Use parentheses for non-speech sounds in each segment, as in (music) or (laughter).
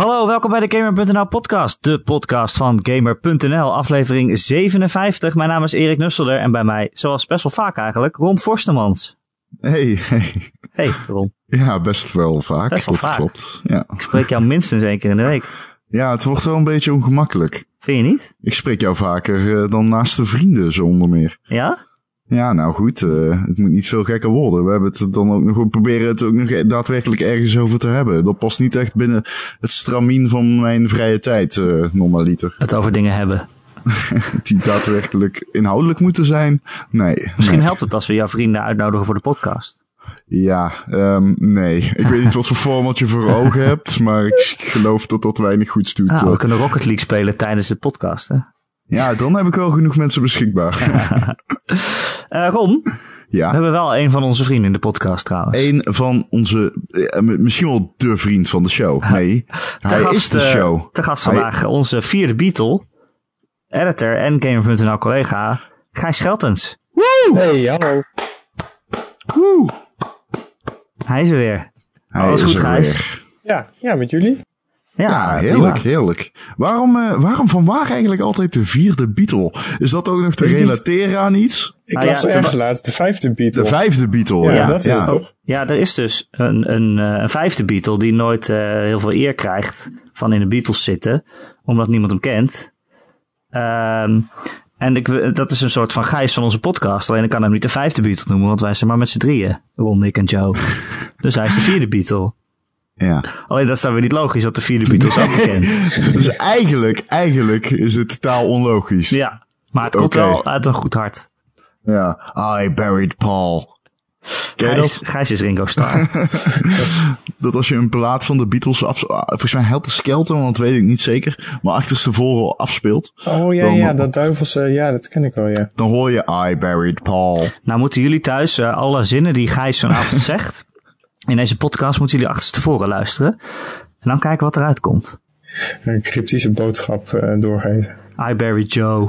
Hallo, welkom bij de Gamer.nl podcast, de podcast van Gamer.nl, aflevering 57. Mijn naam is Erik Nusselder en bij mij, zoals best wel vaak eigenlijk, Ron Forstemans. Hey, hey. Hey, Ron. Ja, best wel vaak. Best wel dat vaak. klopt. Ja. Ik spreek jou minstens één keer in de week. ja, het wordt wel een beetje ongemakkelijk. Vind je niet? Ik spreek jou vaker eh, dan naast de vrienden, zonder meer. Ja? Ja, nou goed, eh, het moet niet veel gekker worden. We hebben het dan ook nog, we proberen het ook nog daadwerkelijk ergens over te hebben. Dat past niet echt binnen het stramien van mijn vrije tijd, eh normaliter. Het over dingen hebben. (laughs) Die daadwerkelijk inhoudelijk moeten zijn. Nee. Misschien nee. helpt het als we jouw vrienden uitnodigen voor de podcast. Ja, ehm, nee. Ik weet niet wat voor format je voor (laughs) ogen hebt, maar ik geloof dat dat weinig goeds doet. Ah, Eh, we kunnen Rocket League spelen tijdens de podcast, hè? Ja, dan heb ik wel genoeg mensen beschikbaar. (laughs) Eh, Ron, we ja. hebben wel een van onze vrienden in de podcast trouwens. Een van onze, eh, misschien wel de vriend van de show. (laughs) Nee, hij is de eh, show. Te gast Hij- vandaag onze vierde Beatle, editor en Gamer.nl collega, Gijs Scheltens. Hey, hallo. Woe! Hij is er weer. Hij Alles is goed, er Gijs? weer. Ja, ja, met jullie? Ja, Ja, heerlijk, prima. heerlijk. Waarom, eh, waarom van waar eigenlijk altijd de vierde Beatle? Is dat ook nog te niet- relateren aan iets? Ik Ah, las ja, ergens de- laatst de vijfde Beatle. De vijfde Beatle. ja, Ja, dat is het toch? Ja, er is dus een, een, eh, een vijfde Beatle die nooit eh, heel veel eer krijgt van in de Beatles zitten, omdat niemand hem kent. Ehm, en ik, dat is een soort van Gijs van onze podcast. Alleen ik kan hem niet de vijfde Beatle noemen, want wij zijn maar met z'n drieën. Ron, ik en Joe. (laughs) dus hij is de vierde Beatle. Ja. Alleen dat is dan weer niet logisch dat de vierde Beatles ook bekend. Dus (laughs) eigenlijk, eigenlijk is dit totaal onlogisch. Ja, maar het komt wel uit een goed hart. Ja. I buried Paul. Gijs, dat? Gijs is Ringo Starr. (laughs) Dat als je een plaat van de Beatles af, volgens mij Helter Skelter, want dat weet ik niet zeker, maar achterstevoren afspeelt, Oh ja, Dan- ja, dat duivelse, ja, dat ken ik wel, ja. dan hoor je I buried Paul. nou moeten jullie thuis eh, alle zinnen die Gijs vanavond (laughs) zegt. In deze podcast moeten jullie achterstevoren luisteren. En dan kijken wat eruit komt. Een cryptische boodschap eh, doorgeven. I Barry Joe. (laughs)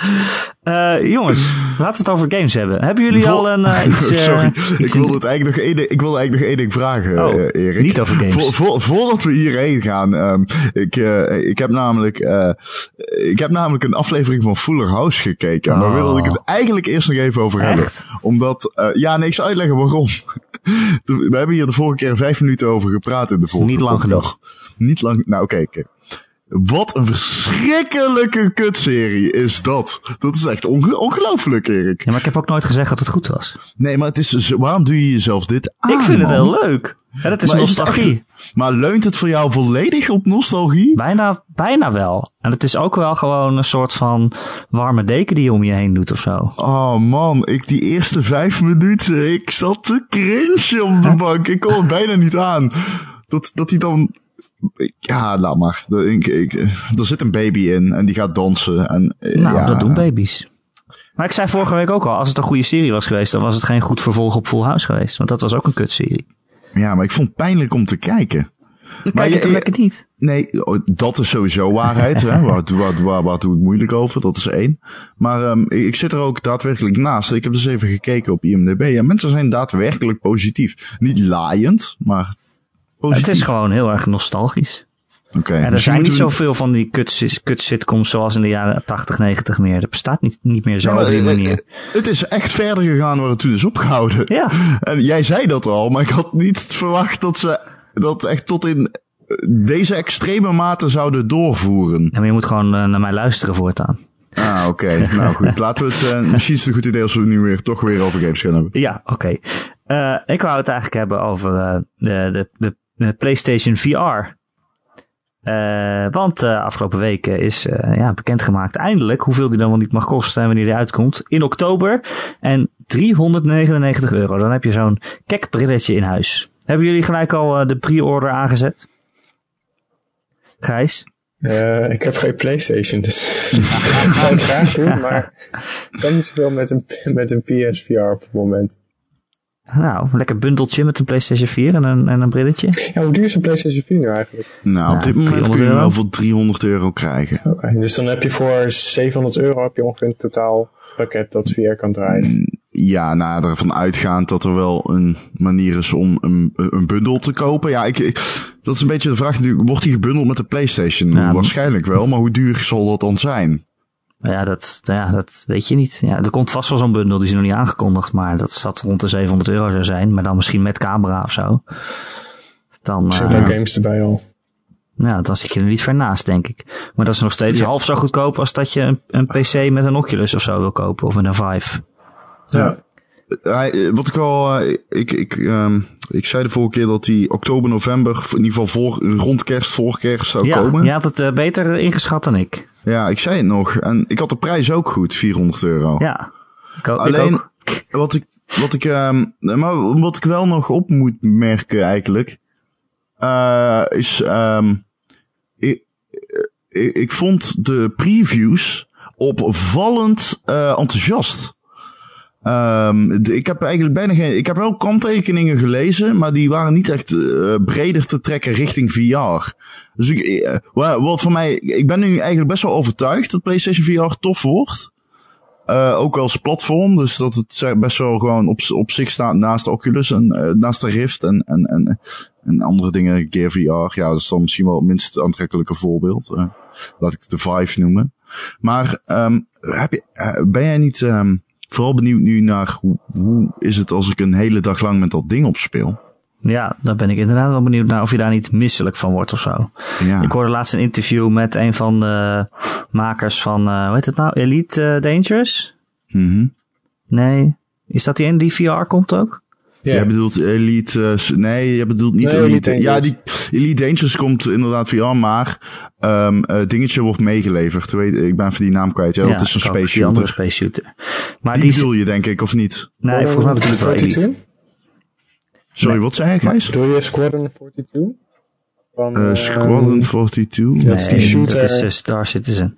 (laughs) Eh, jongens, laten we het over games hebben. Hebben jullie Vol- al een eh, (laughs) iets... eh, Sorry, iets ik wilde het eigenlijk nog één, ding- ik wilde eigenlijk nog één ding vragen, Oh, Erik. niet over games. Vo- vo- voordat we hierheen gaan, ehm, ik, ik, heb namelijk, ik heb namelijk een aflevering van Fuller House gekeken. En daar Oh. wilde ik het eigenlijk eerst nog even over hebben. Echt? Omdat, eh, ja, nee, ik zal uitleggen waarom. (laughs) We hebben hier de vorige keer vijf minuten over gepraat in de vorige Niet lang podcast. Niet lang, nou oké, oké. Wat een verschrikkelijke kutserie is dat. Dat is echt onge- ongelooflijk, Erik. Ja, maar ik heb ook nooit gezegd dat het goed was. Nee, maar het is, waarom doe je jezelf dit aan? ik vind het heel leuk. Het is Maar is het nostalgie. echt- maar leunt het voor jou volledig op nostalgie? Bijna, bijna wel. En het is ook wel gewoon een soort van warme deken die je om je heen doet of zo. Oh man, ik die eerste vijf minuten, ik zat te cringe op de bank. Ik kon het bijna niet aan. Dat, dat hij dan... Ja, laat maar. Er, ik, ik, er zit een baby in en die gaat dansen. En, eh, Nou, ja. dat doen baby's. Maar ik zei vorige week ook al, als het een goede serie was geweest, dan was het geen goed vervolg op Full House geweest. Want dat was ook een kutserie. Ja, maar ik vond het pijnlijk om te kijken. Dan Maar kijk je je- lekker niet. Nee, oh, dat is sowieso waarheid. hè. (laughs) Waar, waar, waar, waar doe ik moeilijk over? Dat is één. Maar ehm, ik ik zit er ook daadwerkelijk naast. Ik heb dus even gekeken op IMDb. En mensen zijn daadwerkelijk positief. Niet laaiend, maar positief. Het is gewoon heel erg nostalgisch. Oké, En er misschien zijn niet zoveel van die kut, kut sitcoms zoals in de jaren 80, 90 meer. Dat bestaat niet, niet meer zo Ja, op die manier. Het is echt verder gegaan waar het toen is opgehouden. Ja, (laughs) En jij zei dat al, maar ik had niet verwacht dat ze dat echt tot in deze extreme mate zouden doorvoeren. Ja, maar je moet gewoon eh, naar mij luisteren voortaan. Ah, oké. (laughs) nou goed, laten we het... eh, misschien is het een goed idee als we nu weer toch weer over games gaan hebben. Ja, oké. Eh, ik wou het eigenlijk hebben over de, de, de, de PlayStation VR. Eh, want eh, afgelopen weken is eh, ja, bekendgemaakt eindelijk hoeveel die dan wel niet mag kosten en wanneer die uitkomt. In oktober. En 399 euro. Dan heb je zo'n kek brilletje in huis. Hebben jullie gelijk al de pre-order aangezet? Gijs? Ik heb geen Playstation, dus (laughs) ik zou het graag doen, maar ik kan niet zoveel met een, met een PSVR op het moment. Nou, een lekker bundeltje met een PlayStation 4 en een, en een brilletje. Ja, hoe duur is een PlayStation 4 nu eigenlijk? Nou, op dit moment 300 kun je hem wel voor 300 euro krijgen. Oké, dus dan heb je voor 700 euro heb je ongeveer een totaal pakket dat VR kan draaien. ja, nou, ervan uitgaand dat er wel een manier is om een, een bundel te kopen. Ja, ik, ik, dat is een beetje de vraag natuurlijk. Wordt die gebundeld met de PlayStation? Ja, Waarschijnlijk wel, maar hoe duur zal dat dan zijn? Maar ja, dat, ja, dat weet je niet. Ja, er komt vast wel zo'n bundel, die is nog niet aangekondigd. Maar dat staat rond de 700 euro zou zijn. Maar dan misschien met camera of zo. Dan, Er eh, zitten ook games erbij al. ja, dan zit je er niet ver naast, denk ik. Maar dat is nog steeds Ja. half zo goedkoop als dat je een, een PC met een Oculus of zo wil kopen. Of met een Vive. Ja. Hij, eh, wat ik wel, eh, ik, ik, ehm, ik zei de vorige keer dat die oktober, november, in ieder geval voor, rond kerst, voor kerst zou Ja, komen. je had het eh, beter ingeschat dan ik. Ja, ik zei het nog. En ik had de prijs ook goed, 400 euro. Ja, ik, ook- ik Alleen, ook. wat ik, wat ik, ehm, maar wat ik wel nog op moet merken eigenlijk, is, ehm, ik, ik, ik vond de previews opvallend enthousiast. De- ik heb eigenlijk bijna geen. Ik heb wel kanttekeningen gelezen, maar die waren niet echt eh, breder te trekken richting VR. Dus ik, eh, wa- wat voor mij. Ik ben nu eigenlijk best wel overtuigd dat PlayStation VR tof wordt. Eh, ook als platform, dus dat het best wel gewoon op, op zich staat naast Oculus en naast de Rift en, en, en, en andere dingen, Gear VR. Ja, dat is dan misschien wel het minst aantrekkelijke voorbeeld. laat ik de Vive noemen. Maar ehm, heb je, ben jij niet ehm, vooral benieuwd nu naar hoe, hoe is het als ik een hele dag lang met dat ding opspeel? Ja, daar ben ik inderdaad wel benieuwd naar of je daar niet misselijk van wordt of zo. Ja, Ik hoorde laatst een interview met een van de makers van, eh hoe heet het nou? Elite eh, Dangerous? Mhm. Nee. Is dat die een die VR komt ook? Ja. Jij bedoelt Elite, eh, s- nee, jij bedoelt niet Nee, Elite. Elite ja, die. Elite Dangerous komt inderdaad VR, maar ehm eh, dingetje wordt meegeleverd. Weet, ik ben even die naam kwijt. Ja, dat is een space Die andere shooter. space shooter. Maar Die die, bedoel je denk ik, of niet? nee, volgens mij bedoel ik wel Elite. 42? Sorry, wat zei ik, Gijs? Bedoel je Squadron 42? Van, Eh eh, Squadron 42? dat is die Nee, shooter. dat is Star Citizen.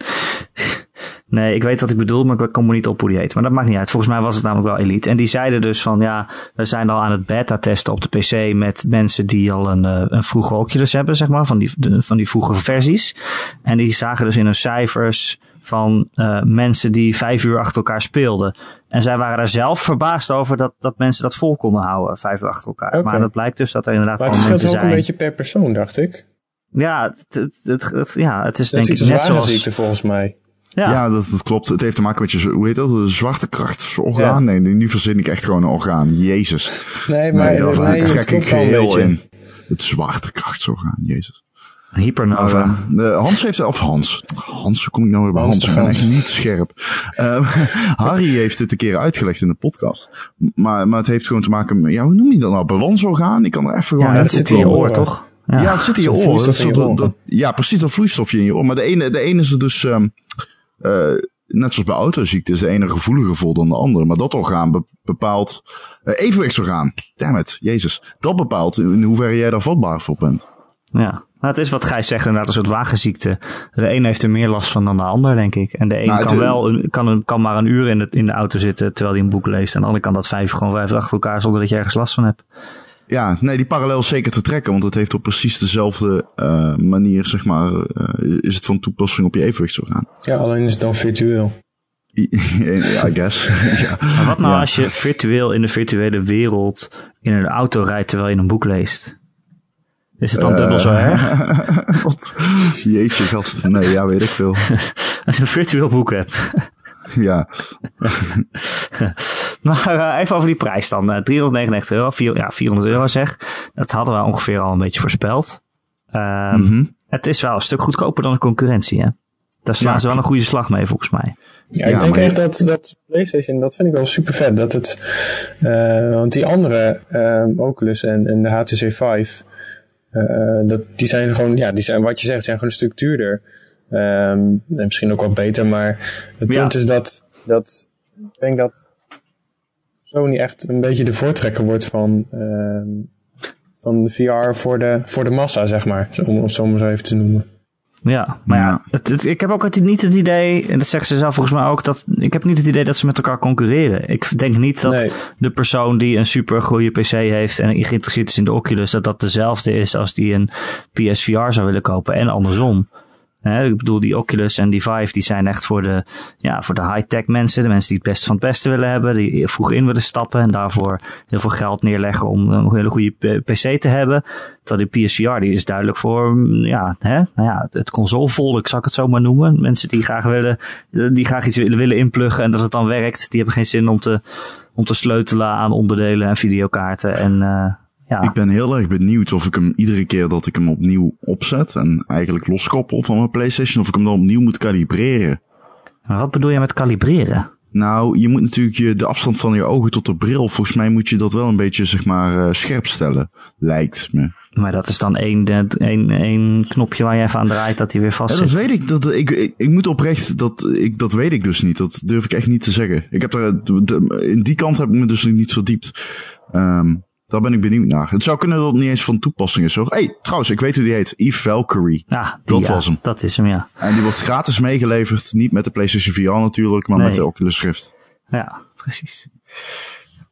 Nee, ik weet wat ik bedoel, maar ik kom er niet op hoe die heet. Maar dat maakt niet uit. Volgens mij was het namelijk wel Elite. En die zeiden dus van, ja, we zijn al aan het beta testen op de PC met mensen die al een, eh, een vroege Oculus hebben, zeg maar, van die, de- van die vroege versies. En die zagen dus in hun cijfers van eh, mensen die vijf uur achter elkaar speelden. En zij waren daar zelf verbaasd over dat, dat mensen dat vol konden houden, vijf uur achter elkaar. Maar dat blijkt dus dat er inderdaad Maar het gewoon mensen ook een zijn. beetje per persoon, dacht ik. Ja, het, het, het, het- ja, het is Dat denk is ik net zoals... ziekte volgens mij. Ja, Ja, dat, dat klopt. Het heeft te maken met je, hoe heet dat? Een zwaartekrachtsorgaan? Ja. Nee, nu verzin ik echt gewoon een orgaan. Jezus. Nee, maar Nee, nee, dat nee, trek ik geheel in. Het zwaartekrachtsorgaan, Jezus. hypernova. Maar, eh, Hans heeft, of Hans. Hans, hoe kom ik nou weer bij Hans Hans? de Ik ben Gans. echt niet scherp. Eh, (laughs) Harry heeft het een keer uitgelegd in de podcast. Maar, maar het heeft gewoon te maken met, ja, hoe noem je dat nou? Balansorgaan? Ik kan er even gewoon ja, dat zit in je oor, toch? Ja, het zit in je oor. Dat vloeistof is in je dat- oor. dat- ja, precies, dat vloeistofje in je oor. Maar de ene, de ene is er dus, ehm, eh, net zoals bij autoziekte, is de ene gevoeliger voor dan de andere. Maar dat orgaan be- bepaalt, eh evenwichtsorgaan, damn it, jezus. Dat bepaalt in hoeverre jij daar vatbaar voor bent. Ja. Nou, het is wat Gijs zegt, inderdaad, een soort wagenziekte. De een heeft er meer last van dan de ander, denk ik. En de een Nou, kan wel een, kan, kan maar een uur in de, in de auto zitten terwijl hij een boek leest. En de ander kan dat vijf gewoon vijf achter elkaar zonder dat je ergens last van hebt. Ja, nee, die parallel is zeker te trekken, want het heeft op precies dezelfde eh, manier, zeg maar, eh, is het van toepassing op je evenwichtsorgaan. Ja, alleen is het dan virtueel. I (laughs) guess. (laughs) ja. Maar wat nou Ja. als je virtueel in de virtuele wereld in een auto rijdt terwijl je een boek leest? Is het dan dubbel zo Eh. erg? (laughs) Jeetje, gast. Nee, ja, weet ik veel. Als je een virtueel boek hebt. Ja, (laughs) Maar eh, even over die prijs dan. Eh, 399 euro, vier, ja, 400 euro zeg. Dat hadden we ongeveer al een beetje voorspeld. Ehm, Mhm. Het is wel een stuk goedkoper dan de concurrentie, hè? Daar slaan Ja. ze wel een goede slag mee, volgens mij. Ja, Ja, ik denk maar- echt dat, dat PlayStation, dat vind ik wel super vet. Dat het, eh, want die andere Oculus en, en de HTC Vive, eh, dat, die zijn gewoon, ja, die zijn, wat je zegt, zijn gewoon een stuk duurder. Ehm, en misschien ook wel beter, maar het Ja. punt is dat, dat, ik denk dat Sony echt een beetje de voortrekker wordt van, ehm, van de VR voor de, voor de massa, zeg maar. Om om het zo maar zo even te noemen. Ja, maar ja, Ja. het, het- ik heb ook het, niet het idee, en dat zeggen ze zelf volgens mij ook, dat ik heb niet het idee dat ze met elkaar concurreren. Ik denk niet dat Nee. de persoon die een super goede PC heeft en geïnteresseerd is in de Oculus, dat dat dezelfde is als die een PSVR zou willen kopen en andersom. Ik bedoel, die Oculus en die Vive, die zijn echt voor de, ja, voor de high-tech mensen. De mensen die het beste van het beste willen hebben. Die vroeg in willen stappen en daarvoor heel veel geld neerleggen om een hele goede PC te hebben. Terwijl die PSVR, die is duidelijk voor, mm, ja, hè, nou ja, het consolevolk, zal ik het zo maar noemen. Mensen die graag willen, die graag iets willen, willen inpluggen en dat het dan werkt. Die hebben geen zin om te, om te sleutelen aan onderdelen en videokaarten en, uh, ja. Ik ben heel erg benieuwd of ik hem iedere keer dat ik hem opnieuw opzet en eigenlijk loskoppel van mijn PlayStation, of ik hem dan opnieuw moet kalibreren. Maar wat bedoel je met kalibreren? Nou, je moet natuurlijk je, de afstand van je ogen tot de bril, volgens mij moet je dat wel een beetje, zeg maar, uh, scherp stellen, lijkt me. Maar dat is dan één, één, één knopje waar je even aan draait dat hij weer vast ja, dat weet ik. Dat, ik, ik, ik moet oprecht, dat, ik, dat weet ik dus niet. Dat durf ik echt niet te zeggen. Ik heb daar, de, in die kant heb ik me dus niet verdiept. Um, daar ben ik benieuwd naar. Het zou kunnen dat het niet eens van toepassing is. Hé, hey, trouwens, ik weet hoe die heet. Eve Valkyrie. Ja, die, dat was hem. Dat is hem, ja. En die wordt gratis meegeleverd. Niet met de PlayStation VR natuurlijk, maar met de Oculus Rift. Ja, precies.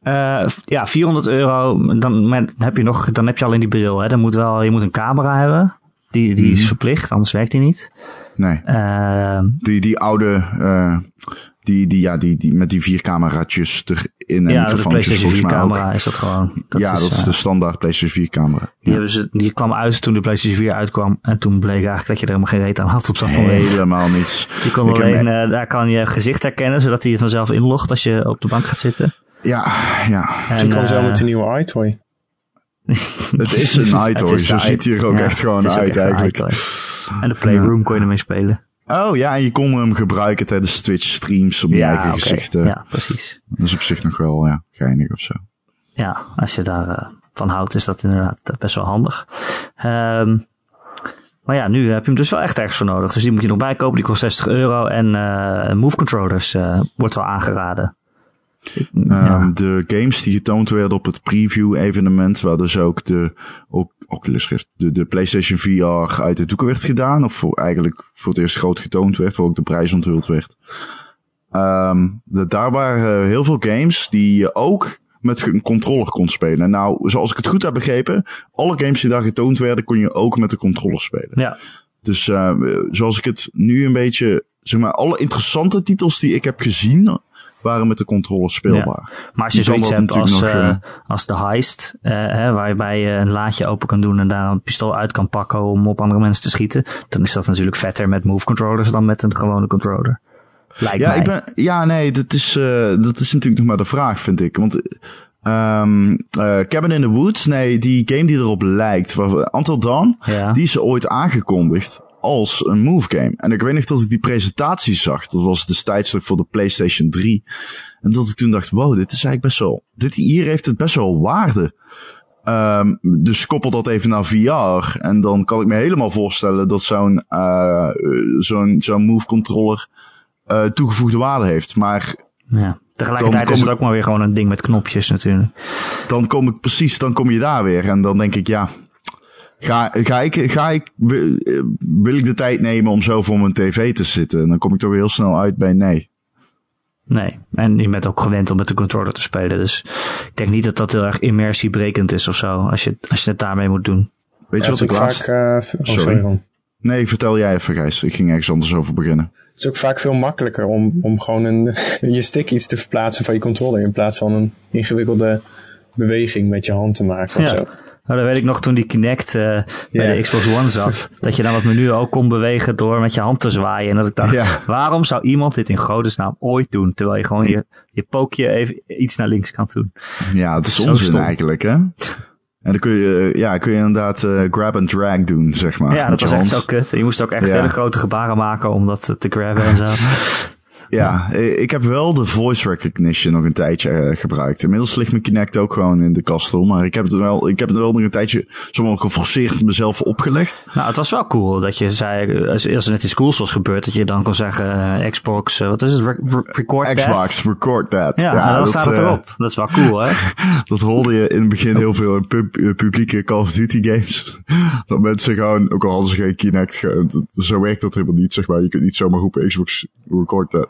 Uh, ja, 400 euro, dan heb, je nog, dan heb je al in die bril. Hè. Dan moet wel, je moet een camera hebben. Die, die is mhm. verplicht, anders werkt die niet. Nee. Uh, die, die oude, uh, die, die, ja, die, die, met die vier cameraatjes erin en ja, de PlayStation 4 camera is dat gewoon. Dat ja, is, dat is de standaard PlayStation 4 camera. Die, ja. hebben ze, die kwam uit toen de PlayStation 4 uitkwam. En toen bleek eigenlijk dat je er helemaal geen reet aan had op zo'n moment. Helemaal niets. Je kon alleen, uh, daar kan je gezicht herkennen, zodat hij je vanzelf inlogt als je op de bank gaat zitten. Ja, ja. En, Toen kwam zo met de nieuwe iToy. (laughs) het is een iToy, zo ziet hij er ook echt gewoon uit eigenlijk. En de Playroom kon je ermee spelen. Oh ja, en je kon hem gebruiken tijdens Twitch streams om je eigen okay. gezichten. Ja, precies. Dat is op zich nog wel ja, geinig of zo. Ja, als je daar uh, van houdt is dat inderdaad best wel handig. Um, maar ja, nu heb je hem dus wel echt ergens voor nodig. Dus die moet je nog bijkopen. Die kost 60 euro. En uh, Move Controllers uh, wordt wel aangeraden. Um, de games die getoond werden op het preview-evenement, waar dus ook de ook, Oculus Rift, de, de PlayStation VR uit de doeken werd gedaan, of voor, eigenlijk voor het eerst groot getoond werd, waar ook de prijs onthuld werd. Um, de, daar waren heel veel games die je ook met een controller kon spelen. Nou, zoals ik het goed heb begrepen, alle games die daar getoond werden, kon je ook met de controller spelen. Ja. Dus uh, zoals ik het nu een beetje, zeg maar, alle interessante titels die ik heb gezien waren met de controller speelbaar. Maar als je zoiets hebt als, uh, als de heist, uh, hè, waarbij je een laadje open kan doen en daar een pistool uit kan pakken om op andere mensen te schieten, dan is dat natuurlijk vetter met move controllers dan met een gewone controller. Lijkt ja, mij. Ik ben, ja, nee, dat is, uh, dat is natuurlijk nog maar de vraag, vind ik. Want Um, uh, Cabin in the Woods, nee, die game die erop lijkt, Until Dawn, ja. die is ooit aangekondigd als een move game. En ik weet nog dat ik die presentatie zag. Dat was destijds voor de PlayStation 3. En dat ik toen dacht, wow, dit is eigenlijk best wel... Dit hier heeft het best wel waarde. Um, dus koppel dat even naar VR. En dan kan ik me helemaal voorstellen dat zo'n uh, zo'n zo'n move controller uh, toegevoegde waarde heeft. Maar ja. Tegelijkertijd is het ook maar weer gewoon een ding met knopjes natuurlijk. Dan kom ik precies, dan kom je daar weer. En dan denk ik, ja, Ga, ga ik, ga ik, wil ik de tijd nemen om zo voor mijn tv te zitten? En dan kom ik toch weer heel snel uit bij nee. Nee, en je bent ook gewend om met de controller te spelen. Dus ik denk niet dat dat heel erg immersiebrekend is of zo, als je, als je het daarmee moet doen. Weet je wat ik laatst... Vaak, uh, oh, sorry. Nee, vertel jij even, Gijs. Ik ging ergens anders over beginnen. Het is ook vaak veel makkelijker om, om gewoon een, (laughs) je stick iets te verplaatsen van je controller... in plaats van een ingewikkelde beweging met je hand te maken of zo. Nou, dan weet ik nog toen die Kinect uh, bij de Xbox One zat. (laughs) dat je dan het menu ook kon bewegen door met je hand te zwaaien. En dat ik dacht, waarom zou iemand dit in godesnaam ooit doen? Terwijl je gewoon je, je pookje even iets naar links kan doen. Ja, het is, onzin eigenlijk, hè? En dan kun je, ja, kun je inderdaad uh, grab and drag doen, zeg maar. Ja, dat was echt zo kut. Je moest ook echt hele grote gebaren maken om dat te grabben en zo. (laughs) Ja, ik heb wel de voice recognition nog een tijdje uh, gebruikt. Inmiddels ligt mijn Kinect ook gewoon in de kastel. Maar ik heb het wel, ik heb het wel nog een tijdje zomaar geforceerd mezelf opgelegd. Nou, het was wel cool dat je zei, als, als er net iets cools was gebeurd, dat je dan kon zeggen, uh, Xbox, wat is het, record Xbox, that? record that. Ja, ja dan dat, staat het erop. dat is wel cool, hè? (laughs) dat hoorde je in het begin heel veel in pub, publieke Call of Duty games. (laughs) dat mensen gewoon, ook al hadden ze geen Kinect, zo werkt dat helemaal niet, zeg maar. Je kunt niet zomaar roepen Xbox, record that.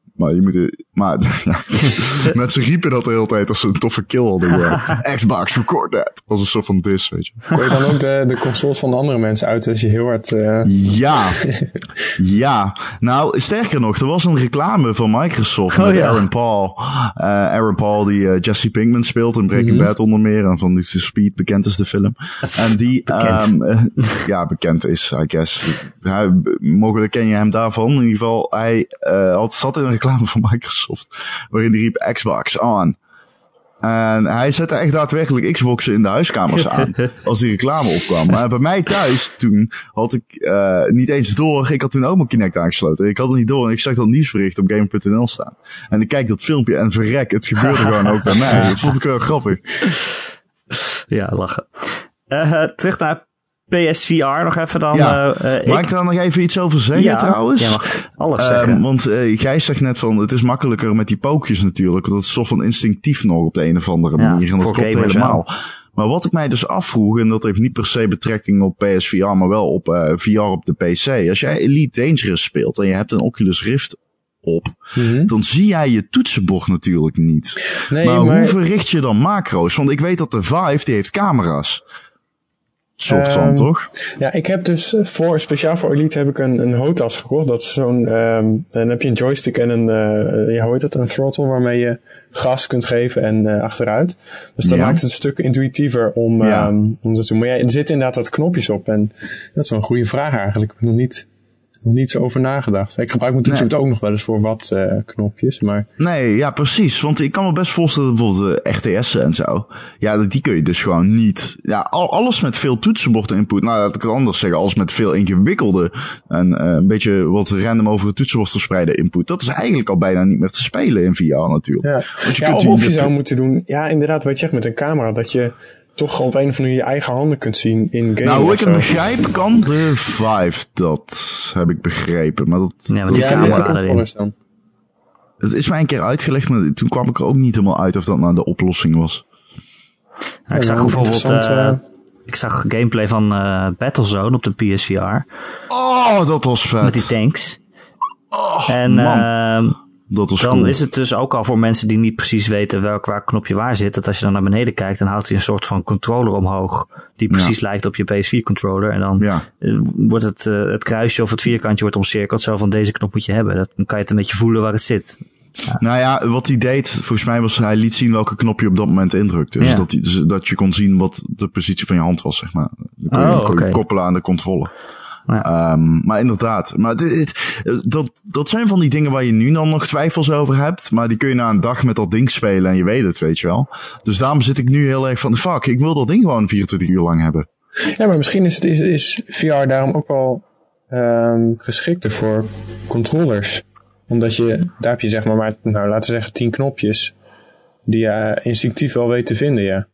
Maar je moet... er- Maar (laughs) ja, mensen riepen dat de hele tijd als ze een toffe kill hadden. Ja. (laughs) Xbox, record that. Als een soort van dis, weet je. Kon je dan ook de, de consoles van de andere mensen uit als je heel hard... eh, Ja, (laughs) ja. Nou, sterker nog, er was een reclame van Microsoft Oh, met ja. Aaron Paul. Eh, Aaron Paul die eh, Jesse Pinkman speelt in Breaking Mhm. Bad onder meer. En van The Speed, bekend is de film. En die, Bekend. ehm, eh, ja, bekend is, I guess. Hij, mogelijk ken je hem daarvan. In ieder geval, hij eh, had, zat in een reclame van Microsoft. Waarin hij riep Xbox on. En hij zette echt daadwerkelijk Xboxen in de huiskamers aan. (laughs) als die reclame opkwam. Maar bij mij thuis toen had ik eh, niet eens door. Ik had toen ook mijn Kinect aangesloten. Ik had het niet door en ik zag dat nieuwsbericht op Game.nl staan. En ik kijk dat filmpje en verrek, het gebeurde gewoon ook bij mij. (laughs) Dat vond ik wel grappig. Ja, lachen. Eh, terug naar PSVR nog even dan. Ja. eh, eh, Mag ik daar nog even iets over zeggen ja, trouwens? jij mag alles Ehm, zeggen. want eh Gijs zegt net van, het is makkelijker met die pookjes natuurlijk. Want dat is soort van instinctief nog op de een of andere Ja, manier. En dat klopt helemaal. Maar wat ik mij dus afvroeg, en dat heeft niet per se betrekking op PSVR, maar wel op eh, VR op de PC. Als jij Elite Dangerous speelt en je hebt een Oculus Rift op, mhm. dan zie jij je toetsenbord natuurlijk niet. Nee, maar, maar, hoe verricht je dan macro's? Want ik weet dat de Vive, die heeft camera's. Soort van, Ehm, toch? Ja, ik heb dus eh, voor, speciaal voor Elite heb ik een, een HOTAS gekocht. Dat is zo'n, ehm, dan heb je een joystick en een, eh ja, hoe heet het, een throttle waarmee je gas kunt geven en eh, achteruit. Dus dat Ja. maakt het een stuk intuïtiever om, Ja. ehm, om dat te doen. Maar ja, er zitten inderdaad wat knopjes op en dat is wel een goede vraag eigenlijk. Ik heb nog niet, nog niet zo over nagedacht. Ik gebruik mijn toetsenbord ook nog wel eens voor wat eh, knopjes, maar Nee, ja, precies. Want ik kan me best voorstellen, bijvoorbeeld de RTS'en en zo. Ja, die kun je dus gewoon niet. Ja, al, alles met veel toetsenbord input. Nou, laat ik het anders zeggen. Alles met veel ingewikkelde en eh, een beetje wat random over het toetsenbord verspreide input. Dat is eigenlijk al bijna niet meer te spelen in VR natuurlijk. ja. Want je ja kunt of, je zou moeten doen, ja inderdaad wat je zegt met een camera, dat je toch op een of andere manier je eigen handen kunt zien in game Nou, hoe ik het zo. begrijp, kan de Vive dat. Heb ik begrepen. Maar dat, Ja, want die camera dan. het is mij een keer uitgelegd, maar toen kwam ik er ook niet helemaal uit of dat nou de oplossing was. Ja, ik zag wel bijvoorbeeld eh, eh, ik zag gameplay van eh, Battlezone op de PSVR. Oh, dat was vet. Met die tanks. Oh, En man, ehm, dat was dan cool. is het dus ook al voor mensen die niet precies weten welk waar knopje waar zit. Dat als je dan naar beneden kijkt, dan houdt hij een soort van controller omhoog. Die precies lijkt op je PS4 controller. En dan Ja. eh, wordt het, eh, het kruisje of het vierkantje wordt omcirkeld. Zo van deze knop moet je hebben. Dat, dan kan je het een beetje voelen waar het zit. Nou ja, wat hij deed, volgens mij was hij liet zien welke knop je op dat moment indrukte. Dus, Ja. dat, dus dat je kon zien wat de positie van je hand was, zeg maar. Dan kon je, Oh, koppelen aan de controle. Ja. Ehm, maar inderdaad, maar dit, dit- dat, dat zijn van die dingen waar je nu dan nog twijfels over hebt. Maar die kun je na een dag met dat ding spelen en je weet het, weet je wel. Dus daarom zit ik nu heel erg van, fuck, ik wil dat ding gewoon 24 uur lang hebben. Ja, maar misschien is, het, is, is VR daarom ook wel ehm, geschikter voor controllers. Omdat je, daar heb je zeg maar, maar nou, laten we zeggen, tien knopjes. Die je eh, instinctief wel weet te vinden, ja.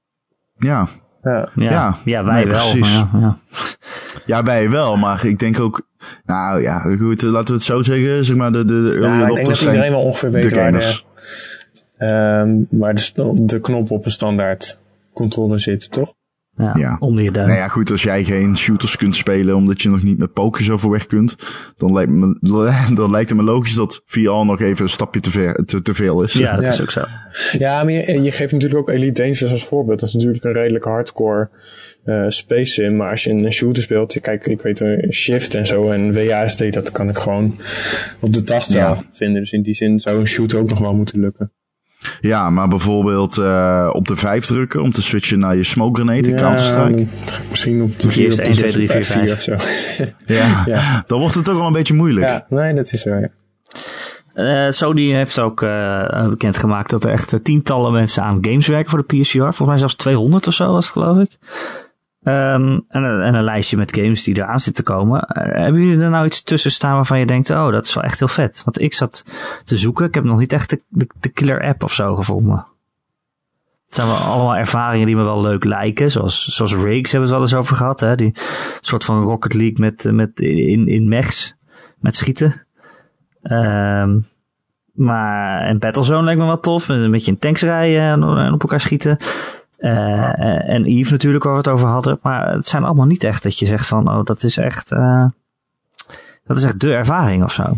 Ja, Ja, Ja, Ja, ja, wij nee, wel. precies. maar Ja, ja. Ja, wij wel, maar ik denk ook, nou ja, goed, laten we het zo zeggen, zeg maar, de, de, de ja ik denk dat zijn iedereen wel ongeveer de weet waar, gamers. de, ehm, waar de, de knop op een standaard controller zit, toch? Ja, Ja. onder je duim. Nou ja, goed, als jij geen shooters kunt spelen omdat je nog niet met pokers overweg kunt, dan lijkt, me, (laughs) dan lijkt het me logisch dat VR nog even een stapje te, ver, te, te veel is. Ja, dat Ja. is ook zo. Ja, maar je, je geeft natuurlijk ook Elite Dangerous als voorbeeld. Dat is natuurlijk een redelijk hardcore eh, space sim. Maar als je een shooter speelt, kijk, ik weet eh, Shift en zo en WASD, dat kan ik gewoon op de Ja. vinden. Dus in die zin zou een shooter ook nog wel moeten lukken. Ja, maar bijvoorbeeld eh, op de 5 drukken om te switchen naar je smoke grenade, Ja, Counter-Strike. misschien op de Of 4 eerst op de 1, 2, 6 3, of 4, F4 of zo. (laughs) Ja. Ja. dan wordt het toch wel een beetje moeilijk. ja, nee, dat is zo, ja. Eh, Sony heeft ook eh bekendgemaakt dat er echt tientallen mensen aan games werken voor de PSVR. Volgens mij zelfs 200 of zo was het, geloof ik. Ehm, en, een- en een lijstje met games die eraan zitten te komen. Eh, hebben jullie er nou iets tussen staan waarvan je denkt, oh, dat is wel echt heel vet? Want ik zat te zoeken, ik heb nog niet echt de, killer app of zo gevonden. Het zijn wel allemaal ervaringen die me wel leuk lijken. Zoals, zoals Rakes hebben we het wel eens over gehad. Hè? Die soort van Rocket League met, met in, in mechs. Met schieten. Ehm, maar en Battlezone lijkt me wel tof. Met een beetje in tanks rijden en, en op elkaar schieten. Eh, en Eve natuurlijk waar we het over hadden. Maar het zijn allemaal niet echt dat je zegt van... Oh, dat is echt... eh, dat is echt de ervaring of zo.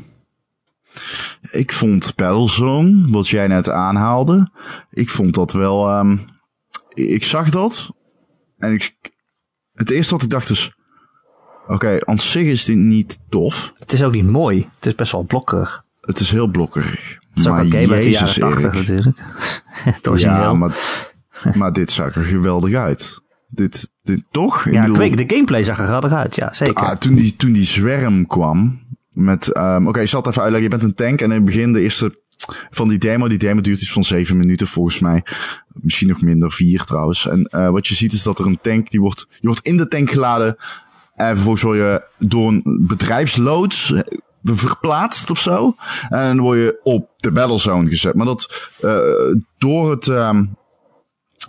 ik vond Battlezone, wat jij net aanhaalde, ik vond dat wel, ehm, ik zag dat en ik, het eerste wat ik dacht is, oké, aan zich is dit niet tof. Het is ook niet mooi. Het is best wel blokkerig. Het is heel blokkerig. Het is ook maar oké okay, met de jaren 80 Erik. natuurlijk. (laughs) Het origineel. Ja, maar, (laughs) maar dit zag er geweldig uit. Dit, dit toch? ja, ik weet, de gameplay zag er geweldig uit, ja, zeker. Ah, toen, die, toen die zwerm kwam, met, ehm oké, ik zal het even uitleggen. Je bent een tank en in het begin de eerste van die demo, die demo duurt iets van zeven minuten volgens mij. Misschien nog minder, vier trouwens. En uh, wat je ziet is dat er een tank, die wordt, je wordt in de tank geladen. En vervolgens word je door een bedrijfsloods verplaatst of zo. En dan word je op de battlezone gezet. Maar dat uh, door het... Um,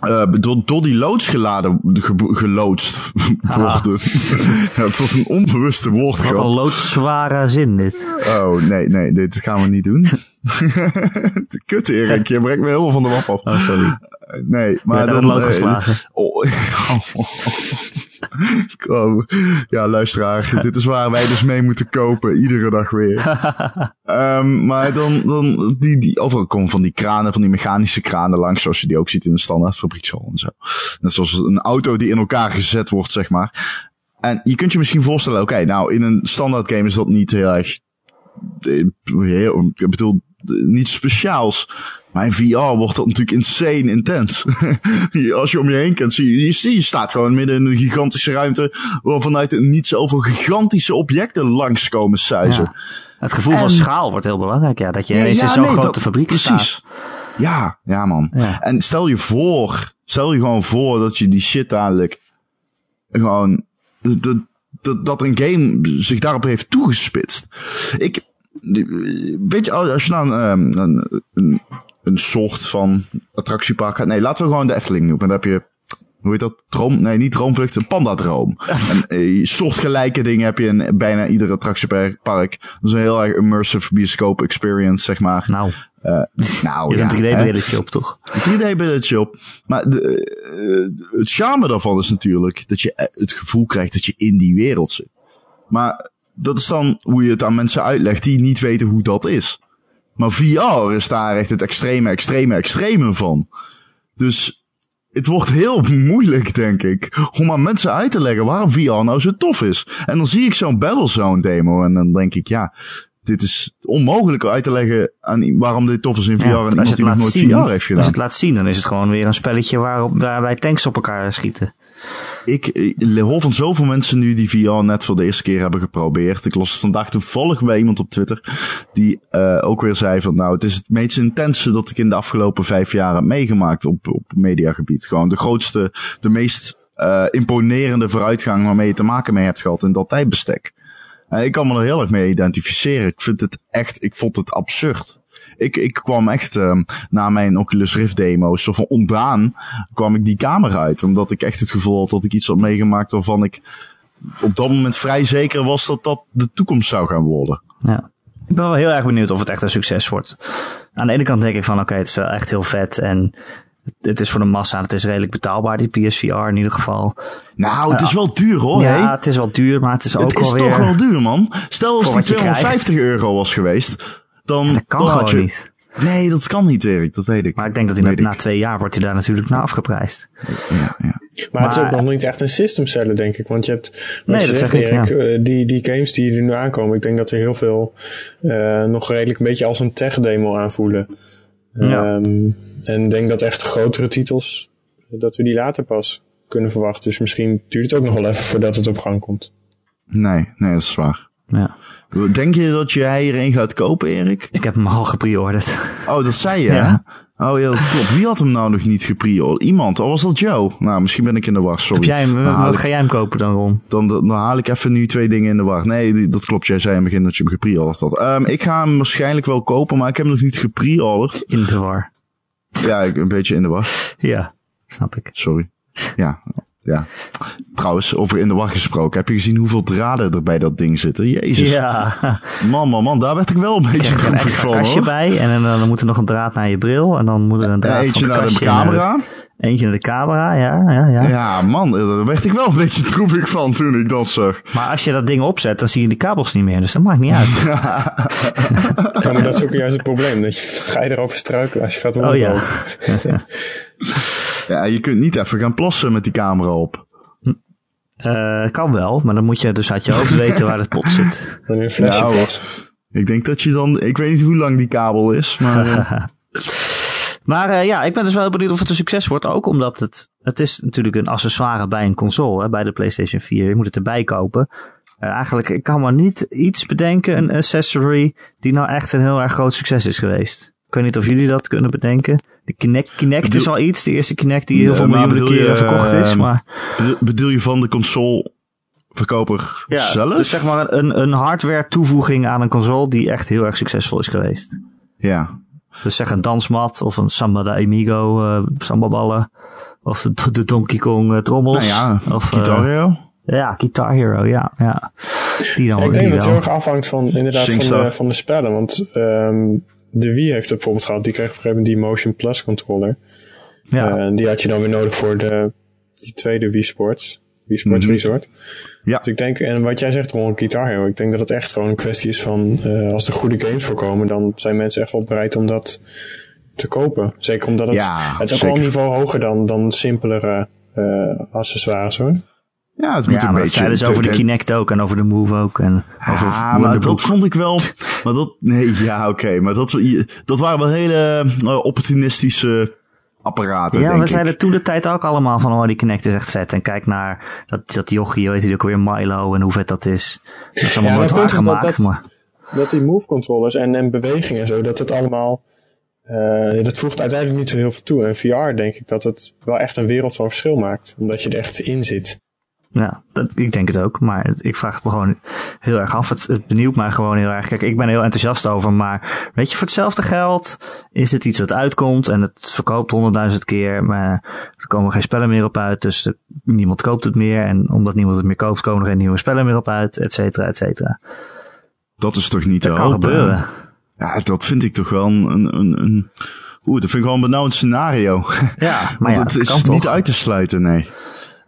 uh, door, door die loods geladen, ge, geloodst (laughs) worden. (laughs) ja, het was een onbewuste woord. Wat een loodzware zin dit. Oh, nee, nee, dit gaan we niet doen. (laughs) Kut Erik, je brengt me helemaal van de wap af. Oh, sorry. Nee, maar dan... lood geslagen. Oh, oh, (laughs) ja, luisteraar, (laughs) dit is waar wij dus mee moeten kopen, iedere dag weer. um, (laughs) maar dan, dan die, die, overal komen van die kranen, van die mechanische kranen langs, zoals je die ook ziet in de standaard fabriekshal en zo. Net zoals een auto die in elkaar gezet wordt, zeg maar. En je kunt je misschien voorstellen, oké, okay, nou, in een standaard game is dat niet heel erg, heel, ik bedoel, niet speciaals. Maar in VR wordt dat natuurlijk insane intens. (laughs) Als je om je heen kijkt, zie je, je, staat gewoon midden in een gigantische ruimte. Waar vanuit het niet zoveel gigantische objecten langskomen suizen. Ja. Het gevoel en, van schaal wordt heel belangrijk, ja. Dat je ineens ja, in zo'n nee, grote dat, fabriek precies. staat. Ja, ja man. En stel je voor, stel je gewoon voor dat je die shit dadelijk gewoon, dat, dat, dat een game zich daarop heeft toegespitst. Ik, weet je, als je nou een, een, een, een soort van attractiepark gaat. Nee, laten we gewoon de Efteling noemen. Dan heb je, hoe heet dat? Droom? Nee, niet droomvlucht, een pandadroom. (laughs) en uh, soortgelijke dingen heb je in bijna ieder attractiepark. Dat is een heel erg immersive bioscope experience, zeg maar. Nou. Uh, nou, je hebt een 3D-brilletje op, toch? Een 3D-brilletje op. Maar de, uh, het charme daarvan is natuurlijk dat je het gevoel krijgt dat je in die wereld zit. Maar dat is dan hoe je het aan mensen uitlegt die niet weten hoe dat is. Maar VR is daar echt het extreme, extreme, extreme van. Dus het wordt heel moeilijk, denk ik, om aan mensen uit te leggen waarom VR nou zo tof is. En dan zie ik zo'n Battlezone demo en dan denk ik, ja, dit is onmogelijk uit te leggen aan waarom dit tof is in VR ja, en iemand die nog nooit zien, VR heeft gedaan. Als je het laat zien, dan is het gewoon weer een spelletje waarop, waarbij tanks op elkaar schieten. Ik, ik hoor van zoveel mensen nu die VR net voor de eerste keer hebben geprobeerd. Ik las vandaag toevallig bij iemand op Twitter die uh, ook weer zei van nou het is het meest intense dat ik in de afgelopen vijf jaar heb meegemaakt op, op mediagebied. Gewoon de grootste, de meest uh, imponerende vooruitgang waarmee je te maken mee hebt gehad in dat tijdbestek. En ik kan me er heel erg mee identificeren. Ik vind het echt, ik vond het absurd. Ik, ik kwam echt uh, na mijn Oculus Rift demo, zo van ontdaan, kwam ik die kamer uit. Omdat ik echt het gevoel had dat ik iets had meegemaakt waarvan ik op dat moment vrij zeker was dat dat de toekomst zou gaan worden. Ja. Ik ben wel heel erg benieuwd of het echt een succes wordt. Aan de ene kant denk ik van oké, okay, het is wel echt heel vet en het is voor de massa, het is redelijk betaalbaar, die PSVR in ieder geval. Nou, het is wel duur hoor. Ja, het is wel duur, maar het is ook Het is alweer... toch wel duur man. Stel als die wat je 250 euro was geweest, dan, Dat kan dan gewoon je... niet. Nee, dat kan niet Erik, dat weet ik. Maar ik denk dat hij na, twee jaar wordt hij daar natuurlijk naar afgeprijsd. Ja, ja. Maar, het is ook nog niet echt een system seller, denk ik. Want je hebt, Nee, je dat zegt, zeg ik, Erik, ja. eh, die, die games die er nu aankomen, ik denk dat er heel veel eh, nog redelijk een beetje als een tech-demo aanvoelen. Ja. Ehm, en ik denk dat echt grotere titels, dat we die later pas kunnen verwachten. Dus misschien duurt het ook nog wel even voordat het op gang komt. Nee, nee, dat is waar. Ja. Denk je dat jij er een gaat kopen, Erik? Ik heb hem al gepreorderd. Oh, dat zei je, Ja. hè? Oh ja, dat klopt. Wie had hem nou nog niet gepreorderd? Iemand. Of was dat Joe? Nou, misschien ben ik in de war, sorry. Heb jij hem, Dan haal, wat ik, ga jij hem kopen dan, Ron? dan, dan haal ik even nu twee dingen in de war. Nee, dat klopt. Jij zei in het begin dat je hem gepreorderd had. Ehm, ik ga hem waarschijnlijk wel kopen, maar ik heb hem nog niet gepreorderd. In de war. Ja, ik, een beetje in de war. Ja, snap ik. Sorry. Ja. Ja. Trouwens, over in de wacht gesproken. Heb je gezien hoeveel draden er bij dat ding zitten? Jezus. Ja, Man, man, man. Daar werd ik wel een beetje er een extra van kastje hoor. bij. En dan, dan moet er nog een draad naar je bril. En dan moet er een draad Eentje van het naar de kastje camera. eentje naar de camera, ja, ja, ja. Ja, man. Daar werd ik wel een beetje droevig van toen ik dat zag. Maar als je dat ding opzet, dan zie je die kabels niet meer. Dus dat maakt niet uit. Ja, maar dat is ook juist het probleem. Dat je, ga je erover struikelen als je gaat Oh ja. (laughs) Ja, je kunt niet even gaan plassen met die camera op. Eh, kan wel, maar dan moet je dus uit je hoofd weten waar het pot zit. (laughs) Dan in een flesje Nou. Ik denk dat je dan... Ik weet niet hoe lang die kabel is, maar... eh, (laughs) Maar eh, ja, ik ben dus wel benieuwd of het een succes wordt. Ook omdat het, het is natuurlijk een accessoire bij een console, hè, bij de PlayStation 4. Je moet het erbij kopen. Eh, eigenlijk, ik kan maar niet iets bedenken, een accessory, die nou echt een heel erg groot succes is geweest. Ik weet niet of jullie dat kunnen bedenken. De Kinect, Kinect Bedoel- is wel iets. De eerste Kinect die heel veel miljoenen keren verkocht is. ehm, Maar bedoel- bedoel je van de consoleverkoper ja, zelf? dus zeg maar een, een hardware toevoeging aan een console die echt heel erg succesvol is geweest. Ja. Dus zeg een dansmat of een Samba de Amigo, eh sambaballen. Of de, (laughs) de Donkey Kong eh, trommels. Nou ja, of, eh, Guitar Hero. ja, Guitar Hero, ja. ja. Die dan Ja, ik die denk dat het heel erg afhangt van, inderdaad, van de, van de spellen. Want ehm, de Wii heeft het bijvoorbeeld gehad. Die kreeg op een gegeven moment die Motion Plus controller. ja. Eh, en die had je dan weer nodig voor de die tweede Wii Sports. Wii Sports Mhm. Resort. Ja. Dus ik denk, en wat jij zegt rond Guitar Hero. Ik denk dat het echt gewoon een kwestie is van, eh, als er goede games voorkomen, dan zijn mensen echt wel bereid om dat te kopen. Zeker omdat het, Ja, het is ook wel een niveau hoger dan, dan simpelere eh, accessoires hoor. Ja, het moet Ja, een maar dat beetje... zeiden ze over de Kinect ook en over de Move ook. En over Ah, maar dat vond ik wel. (laughs) Maar dat. Nee, ja, oké. maar dat, dat waren wel hele eh, opportunistische apparaten. Ja, denk we ik. zeiden toen de tijd ook allemaal van, oh, die Kinect is echt vet. En kijk naar dat, dat jochie, weet je ook weer, Milo en hoe vet dat is. Dat is allemaal Ja, nooit dat omdat waargemaakt, dat- maar... dat die move controllers en, en bewegingen en zo, dat het allemaal. eh, dat voegt uiteindelijk niet zo heel veel toe. En VR denk ik dat het wel echt een wereld van verschil maakt. Omdat je er echt in zit. Ja, dat, ik denk het ook. Maar het- ik vraag het me gewoon heel erg af. Het, het benieuwt mij gewoon heel erg. Kijk, ik ben er heel enthousiast over. Maar weet je, voor hetzelfde geld is het iets wat uitkomt. En het verkoopt honderdduizend keer. Maar er komen geen spellen meer op uit. Dus niemand koopt het meer. En omdat niemand het meer koopt, komen er geen nieuwe spellen meer op uit. Et cetera, et cetera. Dat is toch niet Dat te kan hopen? gebeuren. Ja, dat vind ik toch wel een. een, een, Oeh, dat vind ik wel een benauwd scenario. Ja, (laughs) maar Want ja, het dat is toch. niet uit te sluiten, nee.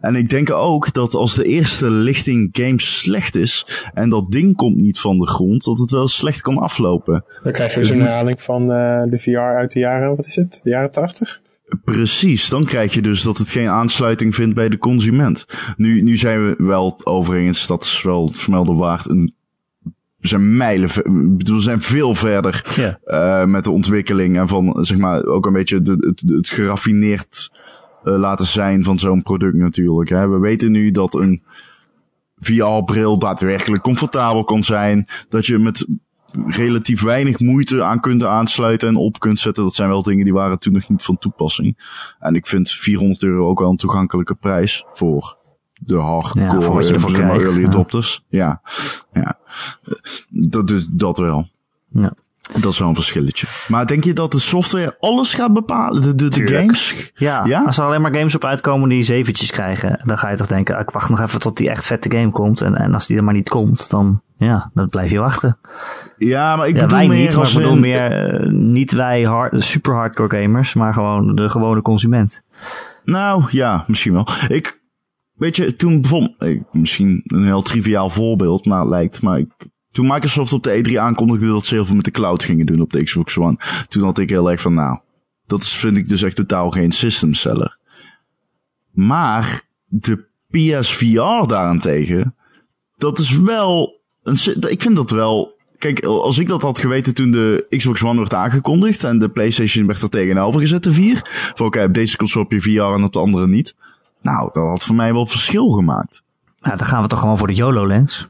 En ik denk ook dat als de eerste lichting games slecht is en dat ding komt niet van de grond, dat het wel slecht kan aflopen. Dan krijg je dus een herhaling van eh, de VR uit de jaren, wat is het? De jaren 80? Precies, dan krijg je dus dat het geen aansluiting vindt bij de consument. Nu, nu zijn we wel overigens, dat is wel het vermelden waard, een, zijn mijlen, bedoel, we zijn veel verder Ja. eh, met de ontwikkeling en van, zeg maar, ook een beetje de, het, het geraffineerd laten zijn van zo'n product natuurlijk. Hè. We weten nu dat een VR-bril daadwerkelijk comfortabel kan zijn. Dat je met relatief weinig moeite aan kunt aansluiten en op kunt zetten. Dat zijn wel dingen die waren toen nog niet van toepassing. En ik vind 400 euro ook wel een toegankelijke prijs voor de hardcore Ja, voor wat je eh, ervoor early ja. adopters. Ja, ja. Eh, Dat, dus, dat wel. Ja. Dat is wel een verschilletje. Maar denk je dat de software alles gaat bepalen? De, de, games? Ja, Ja? als er alleen maar games op uitkomen die zeventjes krijgen, dan ga je toch denken, ik wacht nog even tot die echt vette game komt. En, en als die er maar niet komt, dan, ja, dan blijf je wachten. Ja, maar ik Ja, bedoel wij meer niet, maar ik bedoel meer eh, niet wij hard, super hardcore gamers, maar gewoon de gewone consument. Nou, ja, misschien wel. Ik, weet je, toen bijvoorbeeld, ik, misschien een heel triviaal voorbeeld, nou, lijkt, maar ik, toen Microsoft op de E3 aankondigde dat ze heel veel met de cloud gingen doen op de Xbox One, toen had ik heel erg van, nou, dat is, vind ik dus echt totaal geen system seller. Maar de PSVR daarentegen, dat is wel, een, ik vind dat wel, kijk, als ik dat had geweten toen de Xbox One werd aangekondigd en de PlayStation werd er tegenover gezet, de 4, van oké, op deze console heb je VR en op de andere niet. Nou, dat had voor mij wel verschil gemaakt. Ja, dan gaan we toch gewoon voor de YOLO-lens.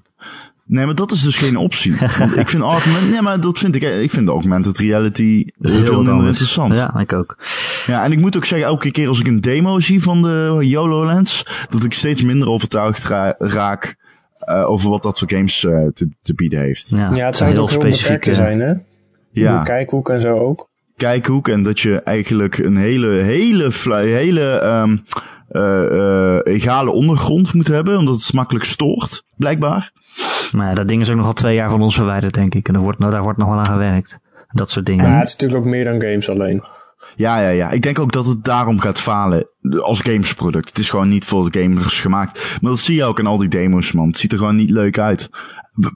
Nee, maar dat is dus geen optie. Want (laughs) ik vind augment, nee, maar dat vind ik, ik vind augmented reality is veel heel minder interessant. Ja. Ja, ik ook. en ik moet ook zeggen, elke keer als ik een demo zie van de YOLO-lens, dat ik steeds minder overtuigd ra- raak eh, over wat dat voor games eh, te, te bieden heeft. Ja, Ja, het zijn zou ook heel beperkt te zijn, hè? Ja. Kijkhoek en zo ook. kijkhoek en dat je eigenlijk een hele, hele, hele ehm eh, eh, egale ondergrond moet hebben, omdat het makkelijk stoort, blijkbaar. Maar ja, dat ding is ook nog al twee jaar van ons verwijderd, denk ik. En er wordt, nou, daar wordt nog wel aan gewerkt. Dat soort dingen. Ja, het is natuurlijk ook meer dan games alleen. Ja, ja, ja. Ik denk ook dat het daarom gaat falen als gamesproduct. Het is gewoon niet voor de gamers gemaakt. Maar dat zie je ook in al die demos, man. Het ziet er gewoon niet leuk uit.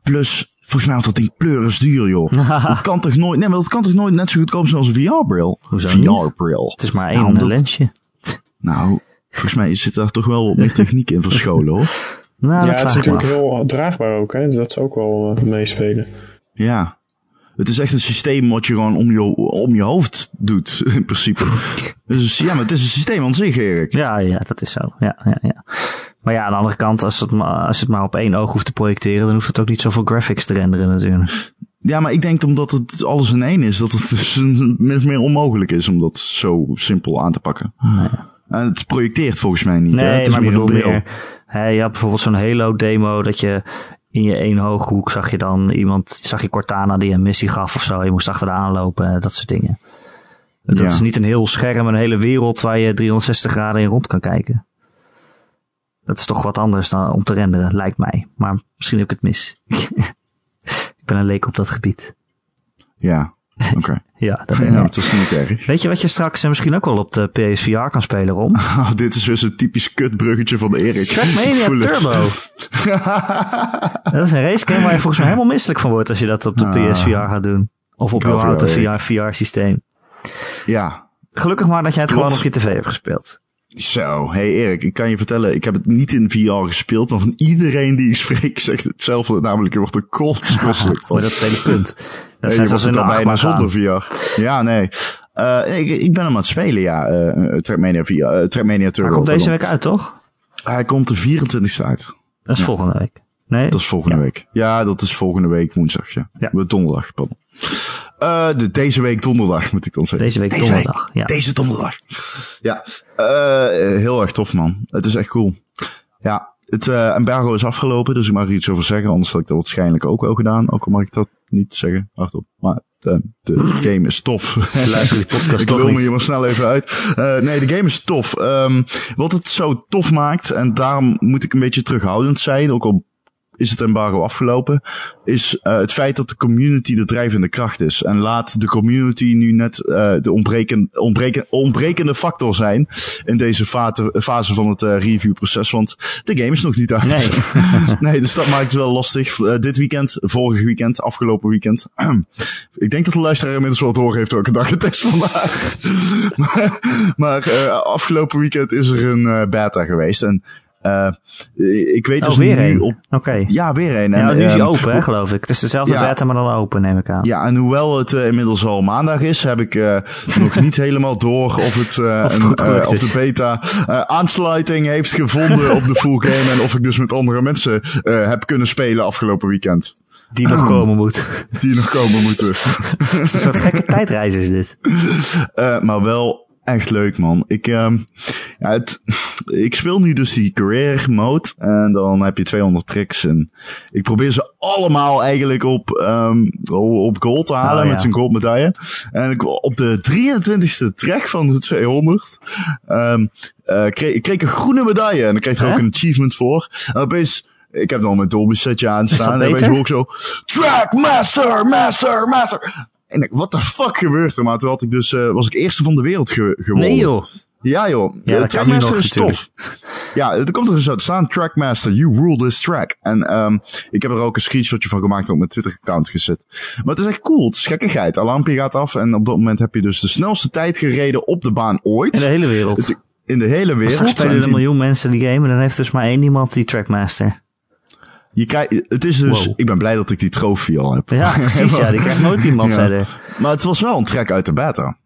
Plus, volgens mij was dat ding pleuris duur, joh. (laughs) dat kan toch nooit, nee, maar dat kan toch nooit net zo goedkoop zijn als een VR-bril? VR-bril. Het is maar Nou, één omdat- lensje. Nou, volgens mij zit daar toch wel wat meer (laughs) techniek in verscholen, hoor. Nou, ja, dat het is natuurlijk heel draagbaar ook, hè. Dat ze ook wel eh, meespelen. Ja. Het is echt een systeem wat je gewoon om je, om je hoofd doet, (laughs) in principe. Dus ja, maar het is een systeem aan zich, Erik. Ja, ja, dat is zo. Ja, ja, ja. Maar ja, aan de andere kant, als het, maar, als het maar op één oog hoeft te projecteren, dan hoeft het ook niet zoveel graphics te renderen natuurlijk. Ja, maar ik denk omdat het alles in één is, dat het dus een- min of meer onmogelijk is om dat zo simpel aan te pakken. Nee, En het projecteert volgens mij niet. hè? Het is maar meer een bril. meer... Je had bijvoorbeeld zo'n Halo-demo dat je in je één hooghoek zag je dan iemand, zag je Cortana die een missie gaf of zo. Je moest achteraan lopen, dat soort dingen. Dat Ja. is niet een heel scherm, een hele wereld waar je 360 graden in rond kan kijken. Dat is toch wat anders dan om te renderen, lijkt mij. Maar misschien heb ik het mis. (laughs) ik ben een leek op dat gebied. Ja, oké. (laughs) Ja, dat Ja, het is niet erg. Weet je wat je straks eh, misschien ook wel op de PSVR kan spelen, Rom? (laughs) Oh, dit is weer zo'n typisch kutbruggetje van de Erik. Ik Trackmania. Turbo. (laughs) dat is een racegame waar je volgens mij helemaal misselijk van wordt als je dat op de Ah. PSVR gaat doen. Of op Ik hou überhaupt van een jou, VR, VR-systeem. ja, Gelukkig maar dat jij het Klopt. gewoon op je tv hebt gespeeld. Zo, hey Erik, ik kan je vertellen, ik heb het niet in VR gespeeld, maar van iedereen die ik spreek zegt hetzelfde, namelijk je wordt er kotsmisselijk van. Maar dat is het hele punt. Dat Nee, zijn je het de al bijna zonder. VR. Ja, nee. Eh, ik, ik ben hem aan het spelen, ja. eh Trackmania, VR, Trackmania Turbo. Hij komt deze week uit, toch? Hij komt de 24 uit. Dat is Ja. volgende week. Nee? Dat is volgende Ja. week. Ja, dat is volgende week woensdag, ja. Ja. Donderdag, pardon. De, deze week donderdag, moet ik dan zeggen. Deze week donderdag, ja. Deze donderdag. Ja, heel erg tof, man. Het is echt cool. Ja, het eh, embargo is afgelopen, dus ik mag er iets over zeggen. Anders had ik dat waarschijnlijk ook wel gedaan. Ook al mag ik dat niet zeggen, hardop. Maar eh, de (laughs) game is tof. (laughs) Luister die podcast (laughs) ik lul me hier maar snel even uit. Eh, nee, de game is tof. Ehm, wat het zo tof maakt, en daarom moet ik een beetje terughoudend zijn, ook al is het embargo afgelopen, is eh, het feit dat de community de drijvende kracht is. En laat de community nu net eh, de ontbreken, ontbreken, ontbrekende factor zijn in deze fate- fase van het eh, reviewproces. Want de game is nog niet uit. Nee. (laughs) nee, dus dat maakt het wel lastig. Dit weekend, vorig weekend, afgelopen weekend. (clears throat) ik denk dat de luisteraar inmiddels wel door heeft welke dag het is vandaag. (laughs) maar maar afgelopen weekend is er een beta geweest. En eh, ik weet dus Oh, weer nu een. op... Oké. Ja, weer een. Ja, En, nu is hij ehm, open, hè, geloof ik. Het is dezelfde Ja. beta, maar dan open, neem ik aan. Ja, en hoewel het eh, inmiddels al maandag is, heb ik eh, (laughs) nog niet helemaal door of, het, eh, Of het een, of de beta aansluiting heeft gevonden op de full (laughs) game. En of ik dus met andere mensen heb kunnen spelen afgelopen weekend. Die nog komen moet. Die nog komen moeten. (laughs) Het is een soort gekke tijdreis is dit. Eh, maar wel echt leuk, man. Ik, ehm, ja, het, (sighs) ik speel nu dus die career mode. En dan heb je 200 tricks. En ik probeer ze allemaal eigenlijk op, ehm, op gold te halen. Oh, ja. Met zijn gold medaille. En ik, op de 23e track van de 200. ehm eh, kreeg, ik kreeg een groene medaille. En dan kreeg er ook een achievement voor. En opeens... Ik heb dan mijn Dolby setje aan staan. En opeens hoor ik zo... Track master, master, master. En ik, what the fuck gebeurt er? Maar toen had ik dus, eh, was ik eerste van de wereld ge gewonnen. Nee joh. Ja joh, Ja, Trackmaster is tof. Ja, er komt er dus uit staan, Trackmaster, you rule this track. En ehm ik heb er ook een screenshotje van gemaakt en op mijn Twitter-account gezet. Maar het is echt cool, het is gekkigheid. Alarmpje gaat af en op dat moment heb je dus de snelste tijd gereden op de baan ooit. In de hele wereld. Het- in de hele wereld. spelen er een die- miljoen mensen die game en dan heeft dus maar één iemand die Trackmaster. Je kijkt, het is dus, Wow. ik ben blij dat ik die trofee al heb. Ja, (laughs) precies ja. Die krijgt nooit iemand Ja. verder. Maar het was wel een track uit de beta.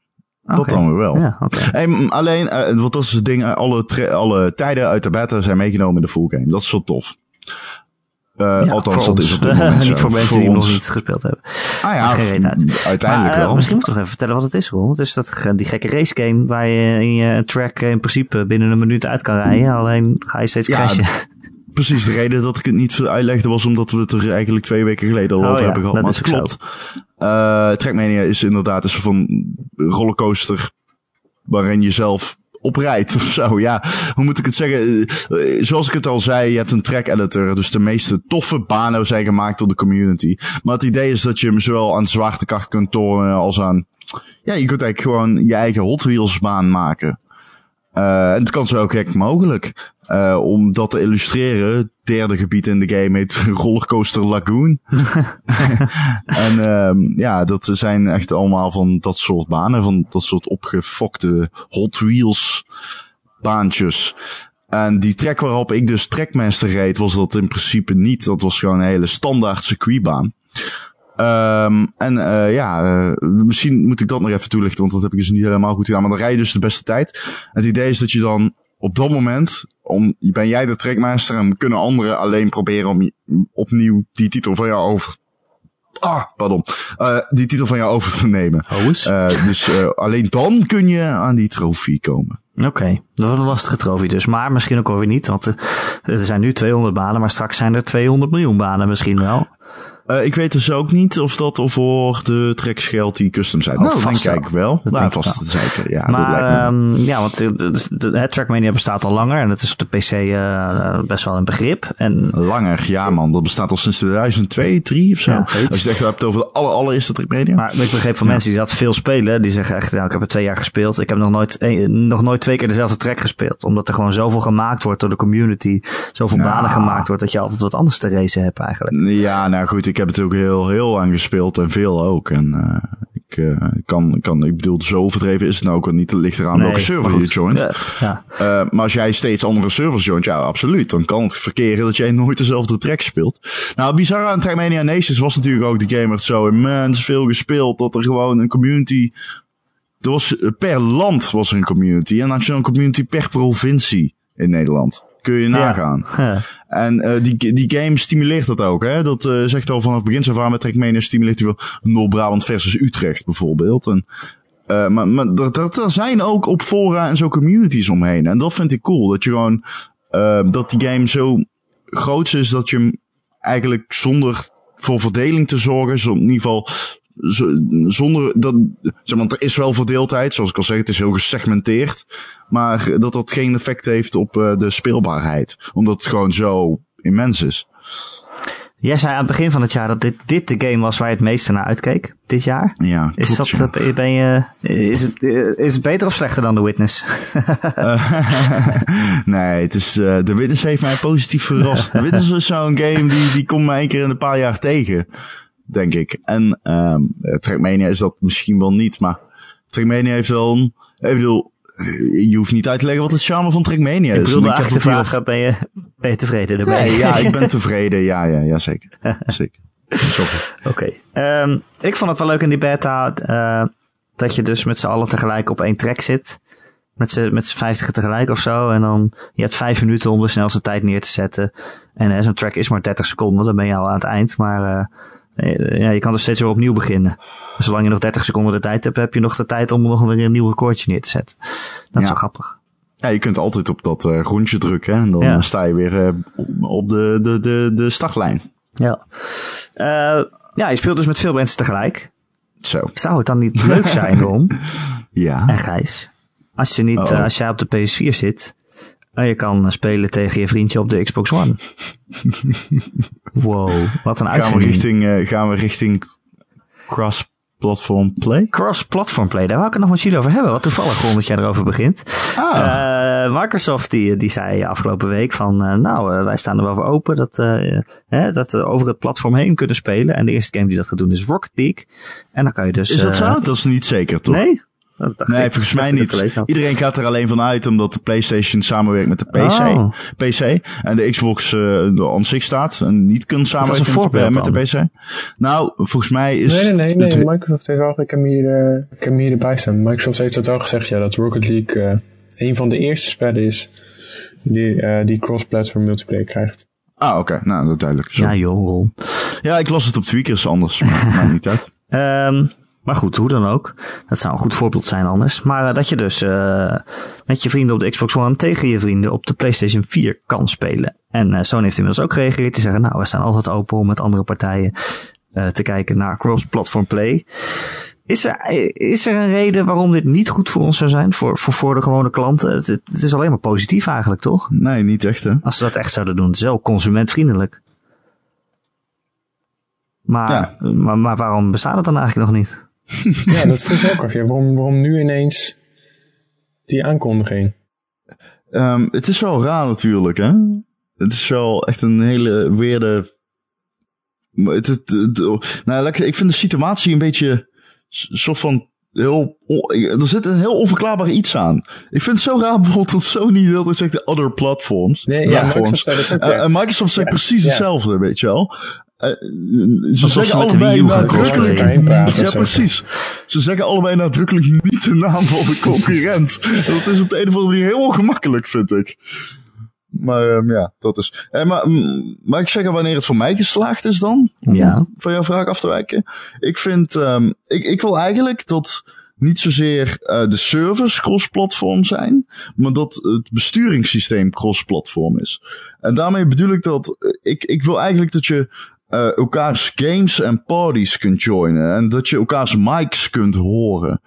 Dat dan weer wel. Ja. Hey, alleen, eh, want dat is het ding, eh, alle, alle tijden uit de beta zijn meegenomen in de full game. Dat is wel tof. Eh, Ja, althans, dat ons. is op dit moment (laughs) Niet voor mensen die nog niet gespeeld hebben. Ah ja, uit. uiteindelijk Maar, wel. Misschien moet ik toch even vertellen wat het is, Ron. Het is dat, die gekke race game waar je in je track in principe binnen een minuut uit kan rijden. Alleen ga je steeds Ja, crashen. (laughs) Precies, de reden dat ik het niet uitlegde was omdat we het er eigenlijk twee weken geleden al Oh over ja, hebben gehad. dat Maar het klopt. Eh Trackmania is inderdaad een soort van rollercoaster waarin je zelf op rijdt (laughs) of zo. Ja, hoe moet ik het zeggen? Eh, Zoals ik het al zei, je hebt een track editor. Dus de meeste toffe banen zijn gemaakt door de community. Maar het idee is dat je hem zowel aan zwaartekracht kunt tonen als aan... Ja, je kunt eigenlijk gewoon je eigen Hot Wheels baan maken. Uh, en het kan zo ook gek mogelijk. Uh, om dat te illustreren, het derde gebied in de game heet (laughs) Rollercoaster Lagoon. (laughs) en um, ja, dat zijn echt allemaal van dat soort banen, van dat soort opgefokte Hot Wheels baantjes. En die track waarop ik dus Trackmaster reed, was dat in principe niet. Dat was gewoon een hele standaard circuitbaan. Um, en uh, ja, uh, misschien moet ik dat nog even toelichten, want dat heb ik dus niet helemaal goed gedaan. Maar dan rij je dus de beste tijd. Het idee is dat je dan op dat moment, om, ben jij de trackmaster en kunnen anderen alleen proberen om opnieuw die titel van jou over Ah, pardon. Uh, die titel van jou over te nemen. Uh, dus uh, alleen dan kun je aan die trofee komen. Oké, okay. dat was een lastige trofee dus. Maar misschien ook alweer niet, want er zijn nu 200 banen, maar straks zijn er 200 miljoen banen misschien wel. Uh, ik weet dus ook niet of dat voor de tracks geldt die custom zijn. Oh, nou, vast denk ik wel. Dat nou, denk ik vast wel. te zeker. Ja, maar dat lijkt me. um, ja, want de, de, de, het Trackmania bestaat al langer en het is op de PC uh, best wel een begrip. En, Langer, ja man. Dat bestaat al sinds 2002, 3 of zo. Ja, Als je het echt hebt over de aller, allereerste Trackmania. maar ik begreep van mensen die dat veel spelen, die zeggen echt, nou, ik heb er twee jaar gespeeld. Ik heb nog nooit, eh, nog nooit twee keer dezelfde track gespeeld. Omdat er gewoon zoveel gemaakt wordt door de community. Zoveel Nou. banen gemaakt wordt dat je altijd wat anders te racen hebt eigenlijk. Ja, nou goed, ik heb het ook heel, heel lang gespeeld en veel ook. En uh, ik uh, kan, kan, ik bedoel, zo overdreven is het nou ook niet. Het ligt eraan Nee, welke server je joint. Ja, ja. Uh, maar als jij steeds andere servers joint, ja, absoluut. Dan kan het verkeren dat jij nooit dezelfde track speelt. Nou, het bizarre aan Trackmania Nations was natuurlijk ook, de game werd zo immens veel gespeeld, dat er gewoon een community... Er was, per land was er een community. En dan had je een community per provincie in Nederland. Kun je nagaan. (laughs) Ja. En uh, die, die game stimuleert dat ook. Hè? Dat uh, zegt al vanaf begin af aan met Trackmania stimuleert hij wel Noord-Brabant versus Utrecht bijvoorbeeld. En, uh, maar maar er, er zijn ook op fora en zo communities omheen. En dat vind ik cool. Dat je gewoon, dat die game zo groot is dat je hem eigenlijk zonder voor verdeling te zorgen, zo in ieder geval zonder dat, zeg maar, er is wel verdeeldheid, zoals ik al zeg, het is heel gesegmenteerd, maar dat dat geen effect heeft op uh, de speelbaarheid, omdat het gewoon zo immens is. Jij zei aan het begin van het jaar dat dit, dit de game was waar je het meeste naar uitkeek, dit jaar. Ja, is klopt, dat, ja. ben je, is het, is het beter of slechter dan The Witness? uh, (laughs) nee, het is, uh, The Witness heeft mij positief verrast. (laughs) The Witness is zo'n game die, die komt me één keer in een paar jaar tegen denk ik. En um, Trackmania is dat misschien wel niet, maar Trackmania heeft wel een... Ik bedoel, je hoeft niet uit te leggen wat het charme van Trackmania is. Ik heb eigenlijk te vragen, ben je, ben je tevreden ermee? Nee, ja, ik ben (laughs) tevreden. Ja, ja, ja zeker. zeker. Oké. Okay. Um, ik vond het wel leuk in die beta uh, dat je dus met z'n allen tegelijk op één track zit. Met z'n, met z'n vijftigen tegelijk of zo. En dan, je hebt vijf minuten om de snelste tijd neer te zetten. En uh, zo'n track is maar 30 seconden, dan ben je al aan het eind. Maar uh, ja, je kan dus steeds weer opnieuw beginnen. Zolang je nog 30 seconden de tijd hebt, heb je nog de tijd om nog weer een nieuw recordje neer te zetten. Dat is wel grappig. Ja, je kunt altijd op dat uh, rondje drukken en dan ja. sta je weer uh, op de, de, de, de startlijn. Ja. Uh, ja, je speelt dus met veel mensen tegelijk. Zo. Zou het dan niet leuk zijn, Ron? (laughs) ja. En Gijs? Als, je niet, als jij op de PS4 zit en je kan spelen tegen je vriendje op de Xbox One. (laughs) wow, wat een gaan we uitzending. richting, uh, gaan we richting cross-platform play? Cross-platform play, daar wou ik het nog met jullie over hebben. Wat toevallig, Ron, dat jij erover begint. Ah. Uh, Microsoft die, die zei afgelopen week van, uh, nou, uh, wij staan er wel voor open dat, hè, dat we over het platform heen kunnen spelen. En de eerste game die dat gaat doen is Rocket League. En dan kan je dus... Is dat zo? Dat is niet zeker, toch? Nee? Nee, ik, volgens mij niet. Iedereen gaat er alleen van uit omdat de PlayStation samenwerkt met de PC. Oh. PC en de Xbox uh, on zich staat en niet kunt samenwerken met, de, met de PC. Nou, volgens mij is. Nee, nee, nee. nee. Microsoft heeft wel. Ik heb, hier, uh, ik heb hier erbij staan. Microsoft heeft het wel gezegd, ja, dat Rocket League uh, een van de eerste spellen is die, uh, die cross-platform multiplayer krijgt. Ah, oké. Okay. Nou, dat duidelijk. Zo. Ja, joh. Ja, ik las het op Tweakers anders, maar maakt niet uit. Um, (laughs) maar goed, hoe dan ook. Dat zou een goed voorbeeld zijn anders. Maar uh, dat je dus uh, met je vrienden op de Xbox One tegen je vrienden op de PlayStation 4 kan spelen. En uh, Sony heeft inmiddels ook gereageerd te zeggen, nou, we staan altijd open om met andere partijen te kijken naar cross-platform play. is, er, is er een reden waarom dit niet goed voor ons zou zijn? Voor, voor, voor de gewone klanten? Het, het is alleen maar positief eigenlijk, toch? Nee, niet echt hè. Als ze dat echt zouden doen. Het is wel consumentvriendelijk. Maar, Ja. maar, maar waarom bestaat het dan eigenlijk nog niet? Ja, dat vroeg ik ook af. Ja, waarom, waarom nu ineens die aankondiging? Ehm, het is wel raar natuurlijk, hè? Het is wel echt een hele weerde. Het, het, het- nou, ik vind de situatie een beetje. soort van. Heel, er zit een heel onverklaarbaar iets aan. Ik vind het zo raar bijvoorbeeld dat Sony de hele zegt de other platforms. Nee, ja. Microsoft ook, Eh, ja. en Microsoft zegt Ja, precies hetzelfde, weet je wel. Eh, ze Alsof zeggen ze allebei nadrukkelijk. Ja, precies. Ze zeggen allebei nadrukkelijk niet de naam van de concurrent. (laughs) dat is op de een of andere manier heel ongemakkelijk, vind ik. Maar ehm, ja, dat is. Eh, maar, mm, mag ik zeggen wanneer het voor mij geslaagd is dan? Om Ja. Van jouw vraag af te wijken. Ik vind, ehm, ik, ik wil eigenlijk dat niet zozeer eh, de servers cross-platform zijn, maar dat het besturingssysteem cross-platform is. En daarmee bedoel ik dat ik, ik wil eigenlijk dat je eh, elkaars games en parties kunt joinen en dat je elkaars mics kunt horen.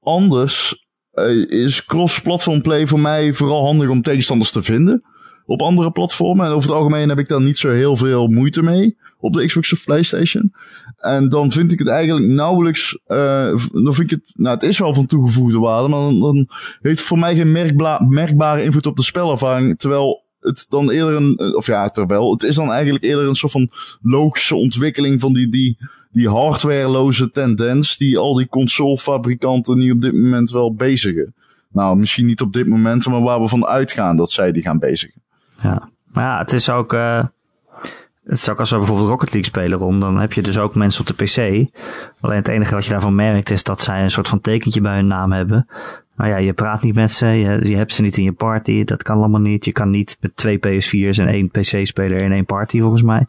Anders eh, is cross-platform play voor mij vooral handig om tegenstanders te vinden op andere platformen. En over het algemeen heb ik daar niet zo heel veel moeite mee op de Xbox of PlayStation. En dan vind ik het eigenlijk nauwelijks. v- dan vind ik het. Nou, het is wel van toegevoegde waarde, maar dan, dan heeft het voor mij geen merkbare invloed op de spelervaring. Terwijl het dan eerder een. eh, Of ja, terwijl. Het is dan eigenlijk eerder een soort van logische ontwikkeling van die. die die hardwareloze tendens die al die consolefabrikanten nu op dit moment wel bezigen. Nou, misschien niet op dit moment, maar waar we van uitgaan dat zij die gaan bezigen. Ja, maar ja, het is ook. eh, het is ook als we bijvoorbeeld Rocket League spelen rond, dan heb je dus ook mensen op de PC. Alleen het enige wat je daarvan merkt is dat zij een soort van tekentje bij hun naam hebben. Maar ja, je praat niet met ze, je, je hebt ze niet in je party, dat kan allemaal niet. Je kan niet met twee PS4's en één PC-speler in één party volgens mij.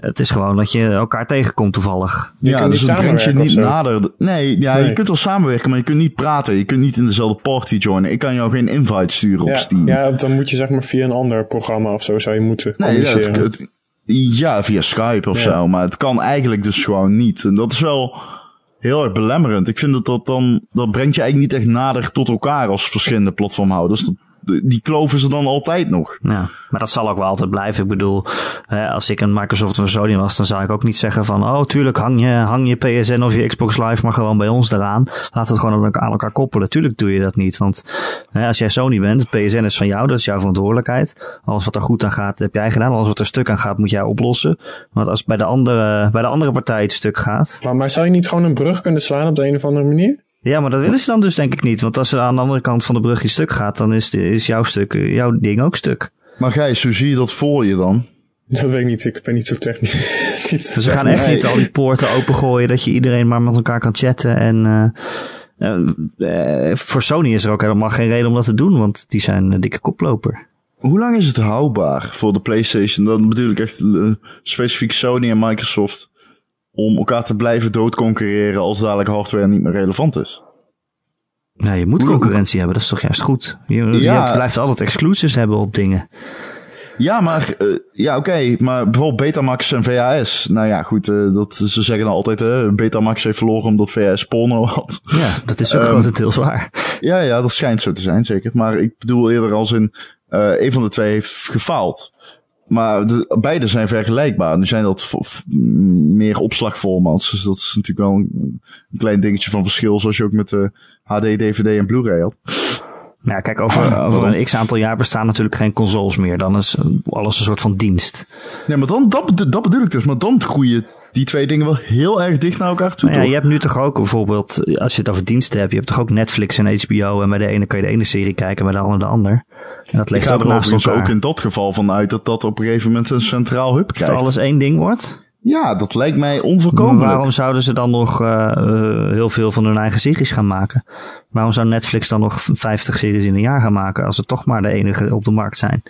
Het is gewoon dat je elkaar tegenkomt toevallig. Je ja, kunt dus niet het brengt je samenwerken niet of zo. nader. Nee, ja, Nee. je kunt wel samenwerken, maar je kunt niet praten. Je kunt niet in dezelfde party joinen. Ik kan jou geen invite sturen op Steam. ja, dan moet je zeg maar via een ander programma of zo zou je moeten nee, ja, het- communiceren. het- ja, via Skype of Ja. zo. Maar het kan eigenlijk dus gewoon niet. En dat is wel heel erg belemmerend. Ik vind dat dat dan, dat brengt je eigenlijk niet echt nader tot elkaar als verschillende platformhouders. Die kloof is er dan altijd nog. Ja, maar dat zal ook wel altijd blijven. Ik bedoel, hè, als ik een Microsoft of een Sony was, dan zou ik ook niet zeggen van, oh tuurlijk, hang je, hang je PSN of je Xbox Live maar gewoon bij ons eraan. Laat het gewoon aan elkaar- koppelen. Tuurlijk doe je dat niet, want hè, als jij Sony bent, het PSN is van jou, dat is jouw verantwoordelijkheid. Alles wat er goed aan gaat, heb jij gedaan. Alles wat er stuk aan gaat, moet jij oplossen. Want als bij de andere, bij de andere partij het stuk gaat, Maar, maar zou je niet gewoon een brug kunnen slaan op de een of andere manier? Ja, maar dat willen ze dan dus denk ik niet. Want als er aan de andere kant van de brug iets stuk gaat, dan is, de, is jouw stuk, eh, jouw ding ook stuk. Maar Gijs, hoe zie je dat voor je dan? Dat weet ik niet. Ik ben niet zo technisch. (laughs) niet zo Dus we gaan echt niet al die poorten opengooien dat je iedereen maar met elkaar kan chatten. En eh, eh, voor Sony is er ook helemaal geen reden om dat te doen, want die zijn een dikke koploper. Hoe lang is het houdbaar voor de PlayStation? Dan bedoel ik echt specifiek Sony en Microsoft. Om elkaar te blijven doodconcurreren als dadelijk hardware niet meer relevant is. Ja, je moet concurrentie hebben, dat is toch juist goed. Je, Ja. blijft altijd exclusives hebben op dingen. Ja, maar eh, ja, oké. maar bijvoorbeeld Betamax en VHS. Nou ja, goed. eh, dat, ze zeggen dan altijd, eh, Betamax heeft verloren omdat VHS porno had. Ja, dat is ook Ehm, grotendeels waar. ja, ja, dat schijnt zo te zijn, zeker. Maar ik bedoel eerder als in, eh een van de twee heeft gefaald. Maar de, beide zijn vergelijkbaar. Nu zijn dat meer opslagformats. Dus dat is natuurlijk wel een, een klein dingetje van verschil. Zoals je ook met de HD, DVD en Blu-ray had. Ja, kijk, over, over een x aantal jaar bestaan natuurlijk geen consoles meer. Dan is alles een soort van dienst. Nee, maar dan, dat, dat bedoel ik dus. Maar dan groeien die twee dingen wel heel erg dicht naar elkaar toe. Nou ja, je hebt nu toch ook bijvoorbeeld, als je het over diensten hebt, je hebt toch ook Netflix en HBO. En bij de ene kan je de ene serie kijken, bij de andere de ander. En dat Ik ligt ga ook er naast elkaar. ook in dat geval van uit dat dat op een gegeven moment een centraal hub Dat krijgt. alles één ding wordt. Ja, dat lijkt mij onvoorkomelijk. waarom zouden ze dan nog eh, eh, heel veel van hun eigen series gaan maken? Waarom zou Netflix dan nog 50 series in een jaar gaan maken als ze toch maar de enige op de markt zijn?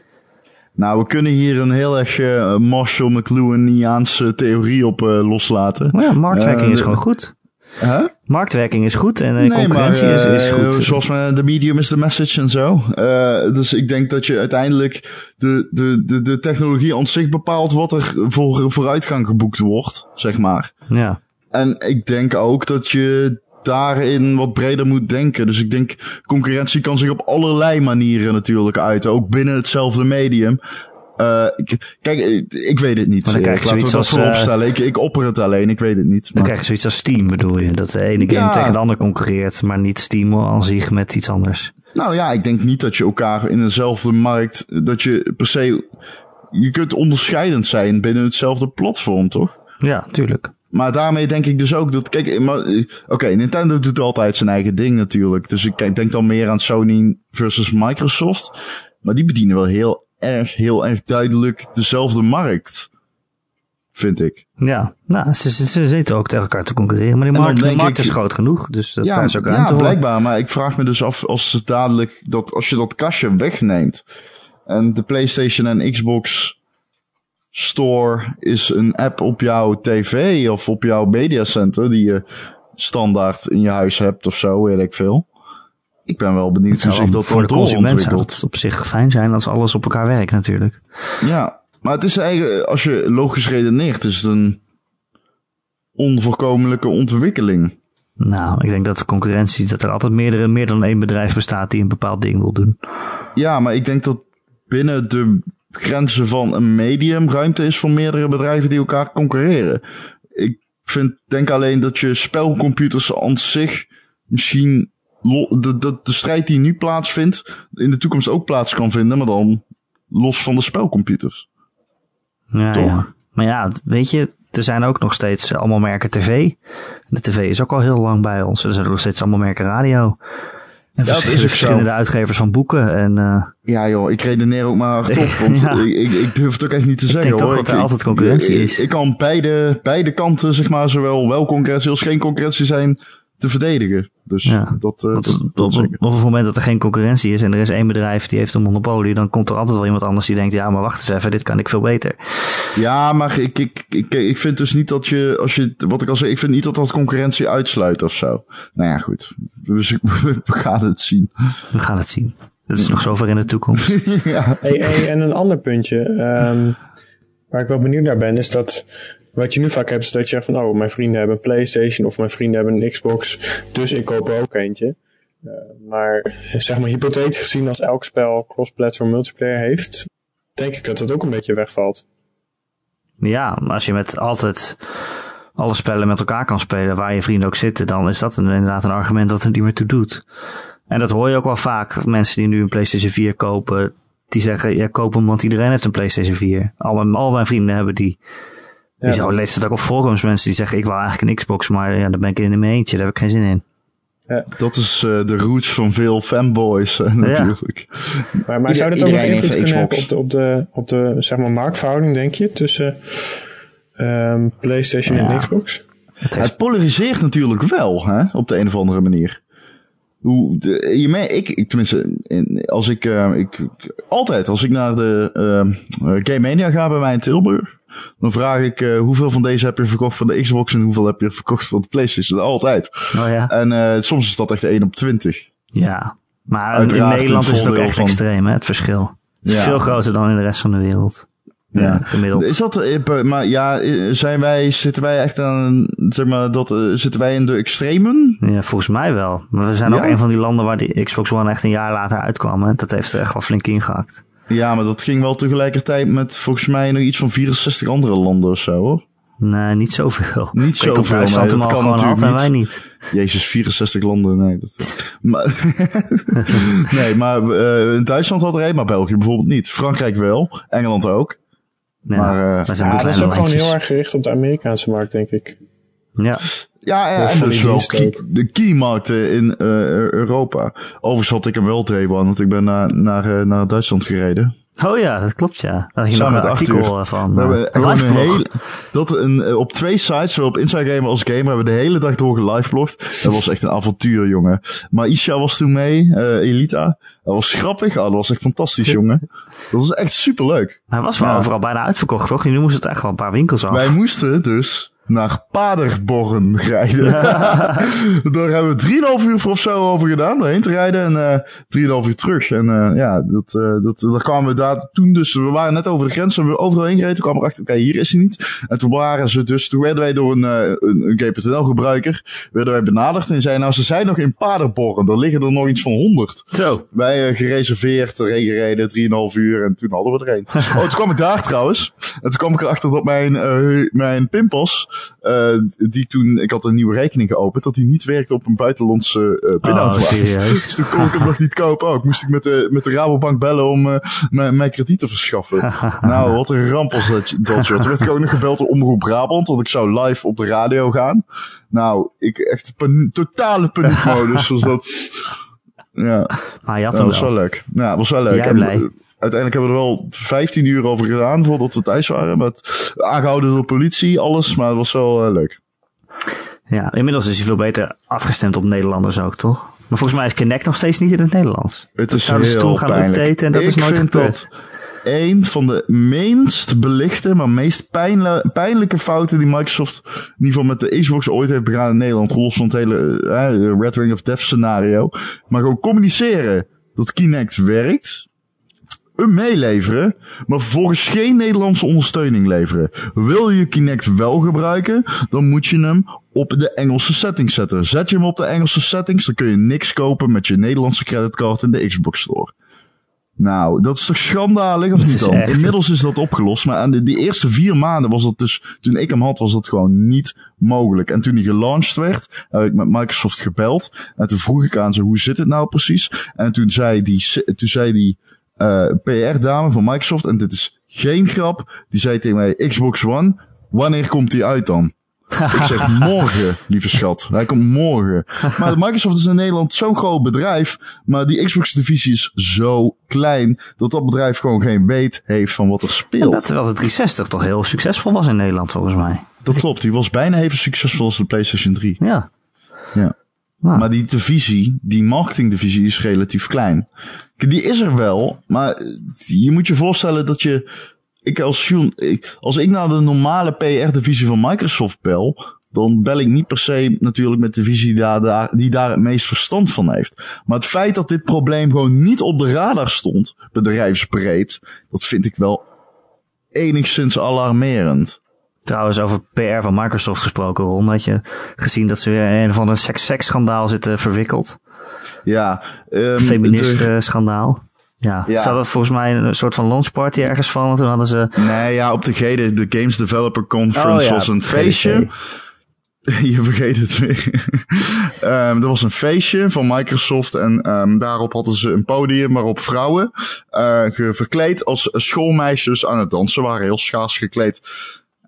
Nou, we kunnen hier een heel erg eh, Marshall McLuhaniaanse theorie op eh, loslaten. Maar ja, marktwerking Eh, is gewoon goed. Huh? Marktwerking is goed en eh, Nee, concurrentie maar, is, is eh, goed. Zoals met de medium is the message en zo. Eh, dus ik denk dat je uiteindelijk de, de, de, de technologie aan zich bepaalt wat er voor vooruitgang geboekt wordt, zeg maar. Ja. En ik denk ook dat je daarin wat breder moet denken. Dus ik denk, concurrentie kan zich op allerlei manieren natuurlijk uiten. Ook binnen hetzelfde medium. Uh, kijk, ik weet het niet. Maar dan krijg je Laten we dat zoiets als, voorop eh. Ik, ik opper het alleen, ik weet het niet. Dan Maar- krijg je zoiets als Steam, bedoel je. Dat de ene game Ja. tegen de ander concurreert, maar niet Steam aan zich met iets anders. Nou ja, ik denk niet dat je elkaar in dezelfde markt, dat je per se, je kunt onderscheidend zijn binnen hetzelfde platform, toch? Ja, tuurlijk. Maar daarmee denk ik dus ook dat, kijk, oké, Nintendo doet altijd zijn eigen ding natuurlijk. Dus ik kijk- denk dan meer aan Sony versus Microsoft. Maar die bedienen wel heel erg, heel erg duidelijk dezelfde markt. Vind ik. Ja, nou, ze, ze, ze zitten ook tegen elkaar te concurreren. Maar die markt, de markt ik- is groot genoeg, dus dat, ja, is ook ja blijkbaar. Maar ik vraag me dus af als het dadelijk dat als je dat kastje wegneemt en de PlayStation en Xbox Store is een app op jouw tv of op jouw mediacenter die je standaard in je huis hebt of zo, weet ik veel. Ik ben wel benieuwd hoe zich dat voor de consument zou het op zich fijn zijn als alles op elkaar werkt natuurlijk. Ja, maar het is eigenlijk, als je logisch redeneert, is het een onvoorkomelijke ontwikkeling. Nou, ik denk dat de concurrentie, dat er altijd meerdere, meer dan één bedrijf bestaat die een bepaald ding wil doen. Ja, maar ik denk dat binnen de grenzen van een medium ruimte is voor meerdere bedrijven die elkaar concurreren. Ik vind, denk alleen dat je spelcomputers aan zich misschien de, de, de strijd die nu plaatsvindt, in de toekomst ook plaats kan vinden, maar dan los van de spelcomputers. Ja, Toch? ja. Maar ja, weet je, er zijn ook nog steeds allemaal merken tv. De tv is ook al heel lang bij ons. Er zijn nog steeds allemaal merken radio. En dat is verschillende, zo. uitgevers van boeken. En eh, Ja joh, ik redeneer ook maar hardop, (laughs) want Ja. ik, ik, ik durf het ook echt niet te zeggen denk toch dat er Ik- altijd concurrentie ik- is. Ik kan beide, beide kanten, zeg maar, zowel wel concurrentie als geen concurrentie zijn, te verdedigen. Dus Ja. dat, eh, Want dat, dat op, zeker. op het moment dat er geen concurrentie is en er is één bedrijf die heeft een monopolie, dan komt er altijd wel iemand anders die denkt, ja, maar wacht eens even, dit kan ik veel beter. Ja, maar ik, ik, ik, ik vind dus niet dat je, als je, wat ik al zei, ik vind niet dat dat concurrentie uitsluit of zo. Nou ja, goed. (laughs) Dus ik, we gaan het zien. We gaan het zien. Dat is nog zover in de toekomst. (laughs) ja. Hey, hey, en een ander puntje, ehm, waar ik wel benieuwd naar ben, is dat wat je nu vaak hebt, is dat je zegt van, oh, mijn vrienden hebben een PlayStation of mijn vrienden hebben een Xbox, dus ik koop er ook eentje. Eh, maar zeg maar hypothetisch gezien, als elk spel cross-platform multiplayer heeft, denk ik dat het ook een beetje wegvalt. Ja, als je met altijd alle spellen met elkaar kan spelen, waar je vrienden ook zitten, dan is dat inderdaad een argument dat er niet meer toe doet. En dat hoor je ook wel vaak. Mensen die nu een PlayStation 4 kopen, die zeggen, ja, koop hem, want iedereen heeft een PlayStation 4. Al mijn, al mijn vrienden hebben die. Ja. Je zou leest het ook op forums, mensen die zeggen, ik wil eigenlijk een Xbox, maar ja, daar ben ik in mijn eentje, daar heb ik geen zin in. Dat is eh, de roots van veel fanboys eh, natuurlijk. Maar, zou dit ook nog invloed kunnen hebben op de, op de, op de zeg maar, marktverhouding, denk je, tussen ehm, PlayStation Ja. en Xbox? Het heeft Het polariseert natuurlijk wel, hè, op de een of andere manier. Hoe, de, je me, ik, ik, tenminste, in- als ik, eh, ik, ik- altijd als ik naar de eh, Game Mania ga bij mij in Tilburg, dan vraag ik hoeveel van deze heb je verkocht van de Xbox en hoeveel heb je verkocht van de PlayStation. Altijd. Oh ja. En soms is dat echt 1 op 20. Ja. Maar in Nederland is het ook echt van- extreem, hè, het verschil. Het is Ja. veel groter dan in de rest van de wereld. Ja, gemiddeld. Is dat, eh, maar ja, eh, zijn wij, zitten wij echt aan, zeg maar, dat, eh, zitten wij in de extremen? Ja, volgens mij wel. Maar we zijn ook Ja? een van die landen waar die Xbox One echt een jaar later uitkwam. Hè. Dat heeft er echt wel flink ingehakt. Ja, maar dat ging wel tegelijkertijd met volgens mij nog iets van 64 andere landen of zo hoor. Nee, niet zoveel. Niet zoveel, Duitsland nee, hem dat kan natuurlijk wij niet. niet. Jezus, 64 landen, nee. Dat, (laughs) maar, (laughs) nee, maar in Duitsland had er een, maar België bijvoorbeeld niet. Frankrijk wel, Engeland ook. Ja, Maar, eh, zijn Ja, maar dat is ook gewoon heel erg gericht op de Amerikaanse markt, denk ik. Ja, Ja, en van dus wel key- de keymarkten in eh, Europa. Overigens had ik hem wel One, want ik ben naar, naar, eh, naar Duitsland gereden. Oh ja, dat klopt ja. Daar had je Samen nog een met artikel eh, van. We hebben gewoon een hele, dat een, eh, op twee sites, zowel op Inside Gamer als Gamer, hebben we de hele dag door geliveblogd. Dat was echt een avontuur, jongen. Maar Isha was toen mee, Elita. Dat was grappig. Ah, dat was echt fantastisch, jongen. Dat was echt superleuk. Hij was wel Ja. overal bijna uitverkocht, toch? Nu moest het echt wel een paar winkels af. Wij moesten dus naar Paderborn rijden. (laughs) Daar hebben we 3,5 uur of zo over gedaan, doorheen te rijden en uh, 3,5 uur terug. En uh, ja, dat, uh, dat, daar kwamen we daar toen dus, we waren net over de grens, hebben we overal heen gereden. Toen kwamen we achter, oké, okay, hier is hij niet. En toen waren ze dus, toen werden wij door een, een, een GPTL gebruiker, werden wij benaderd en zei nou, ze zijn nog in Paderborn, er liggen er nog iets van 100. Zo. Wij gereserveerd, erheen gereden, 3,5 uur en toen hadden we er een. (laughs) oh, toen kwam ik daar trouwens. En toen kwam ik erachter dat mijn, mijn pinpas, die toen, ik had een nieuwe rekening geopend, dat die niet werkte op een buitenlandse uh, pinautomaat. Oh, (laughs) dus toen kon ik hem nog niet kopen ook. Moest ik met de, met de Rabobank bellen om uh, mijn, mijn krediet te verschaffen. (laughs) nou, wat een ramp was dat, dat Toen werd ik ook nog gebeld door Omroep Brabant, want ik zou live op de radio gaan. Nou, ik echt pan totale paniekmodus was dat. (laughs) Ja, maar je had dat was wel leuk. Ja, was wel leuk. Jij blij? Uiteindelijk hebben we er wel 15 uur over gedaan voordat we thuis waren. Met aangehouden door politie, alles. Maar het was wel uh, leuk. Ja, inmiddels is hij veel beter afgestemd op Nederlanders ook, toch? Maar volgens mij is Kinect nog steeds niet in het Nederlands. Het is zouden heel toen gaan pijnlijk. updaten en dat Ik is nooit gebeurd. een van de minst belichte, maar meest pijnlijke fouten die Microsoft in ieder geval met de Xbox ooit heeft begaan in Nederland. Los van het hele eh, Red Ring of Death scenario. Maar gewoon communiceren dat Kinect werkt. Hem meeleveren, maar vervolgens geen Nederlandse ondersteuning leveren. Wil je Kinect wel gebruiken, dan moet je hem op de Engelse settings zetten. Zet je hem op de Engelse settings, dan kun je niks kopen met je Nederlandse creditcard in de Xbox Store. Nou, dat is toch schandalig of Dat niet dan? echt- Inmiddels is dat opgelost, maar aan de, die eerste vier maanden was dat dus, toen ik hem had, was dat gewoon niet mogelijk. En toen hij gelaunched werd, heb ik met Microsoft gebeld. En toen vroeg ik aan ze, hoe zit het nou precies? En toen zei die, toen zei die eh, PR-dame van Microsoft, en dit is geen grap, die zei tegen mij, Xbox One, wanneer komt die uit dan? (laughs) Ik zeg morgen, lieve schat. Hij komt morgen. Maar Microsoft is in Nederland zo'n groot bedrijf. Maar die Xbox-divisie is zo klein. Dat dat bedrijf gewoon geen weet heeft van wat er speelt. Dat terwijl de 360 toch heel succesvol was in Nederland, volgens mij. Dat klopt. Die was bijna even succesvol als de PlayStation 3. Ja. Ja. Nou, Maar die divisie, die marketingdivisie is relatief klein. Die is er wel, maar je moet je voorstellen dat je... Ik als, ik, als ik naar de normale PR-divisie van Microsoft bel... dan bel ik niet per se natuurlijk met de daar, daar, die daar het meest verstand van heeft. Maar het feit dat dit probleem gewoon niet op de radar stond, bedrijfsbreed... dat vind ik wel enigszins alarmerend. Trouwens, over PR van Microsoft gesproken, Ron. Had je gezien dat ze weer in een of ander seks-schandaal zitten verwikkeld? Ja, ehm, de- Feminist-schandaal. Ja. Ja. Ze hadden volgens mij een soort van launchparty ergens van. En toen hadden ze... Nee, ja, op de GD, de Games Developer Conference Oh ja, was een feestje. (laughs) Je vergeet het weer. (laughs) Ehm er was een feestje van Microsoft en ehm, daarop hadden ze een podium waarop vrouwen ge- verkleed als schoolmeisjes aan het dansen waren, heel schaars gekleed.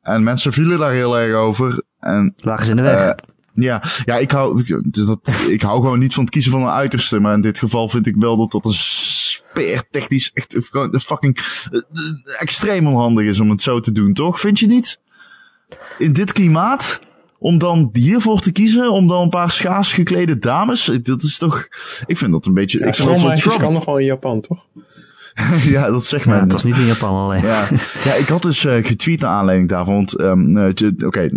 En mensen vielen daar heel erg over. En Lagen ze in de weg. eh, ja, ja ik, hou, dat, ik hou gewoon niet van het kiezen van een uiterste. Maar in dit geval vind ik wel dat dat een speer technisch echt gewoon fucking eh, extreem onhandig is om het zo te doen, toch? Vind je niet? In dit klimaat? Om dan hiervoor te kiezen? Om dan een paar schaars geklede dames? Dat is toch... Ik vind dat een beetje... Ja, ik vind dat wel schoolmeisjes trouble. kan nog wel in Japan, toch? (laughs) ja, dat zegt ja, men. het was niet in Japan alleen. Ja, ja ik had dus eh, getweet naar aanleiding daarvan. Want, je- oké, eh,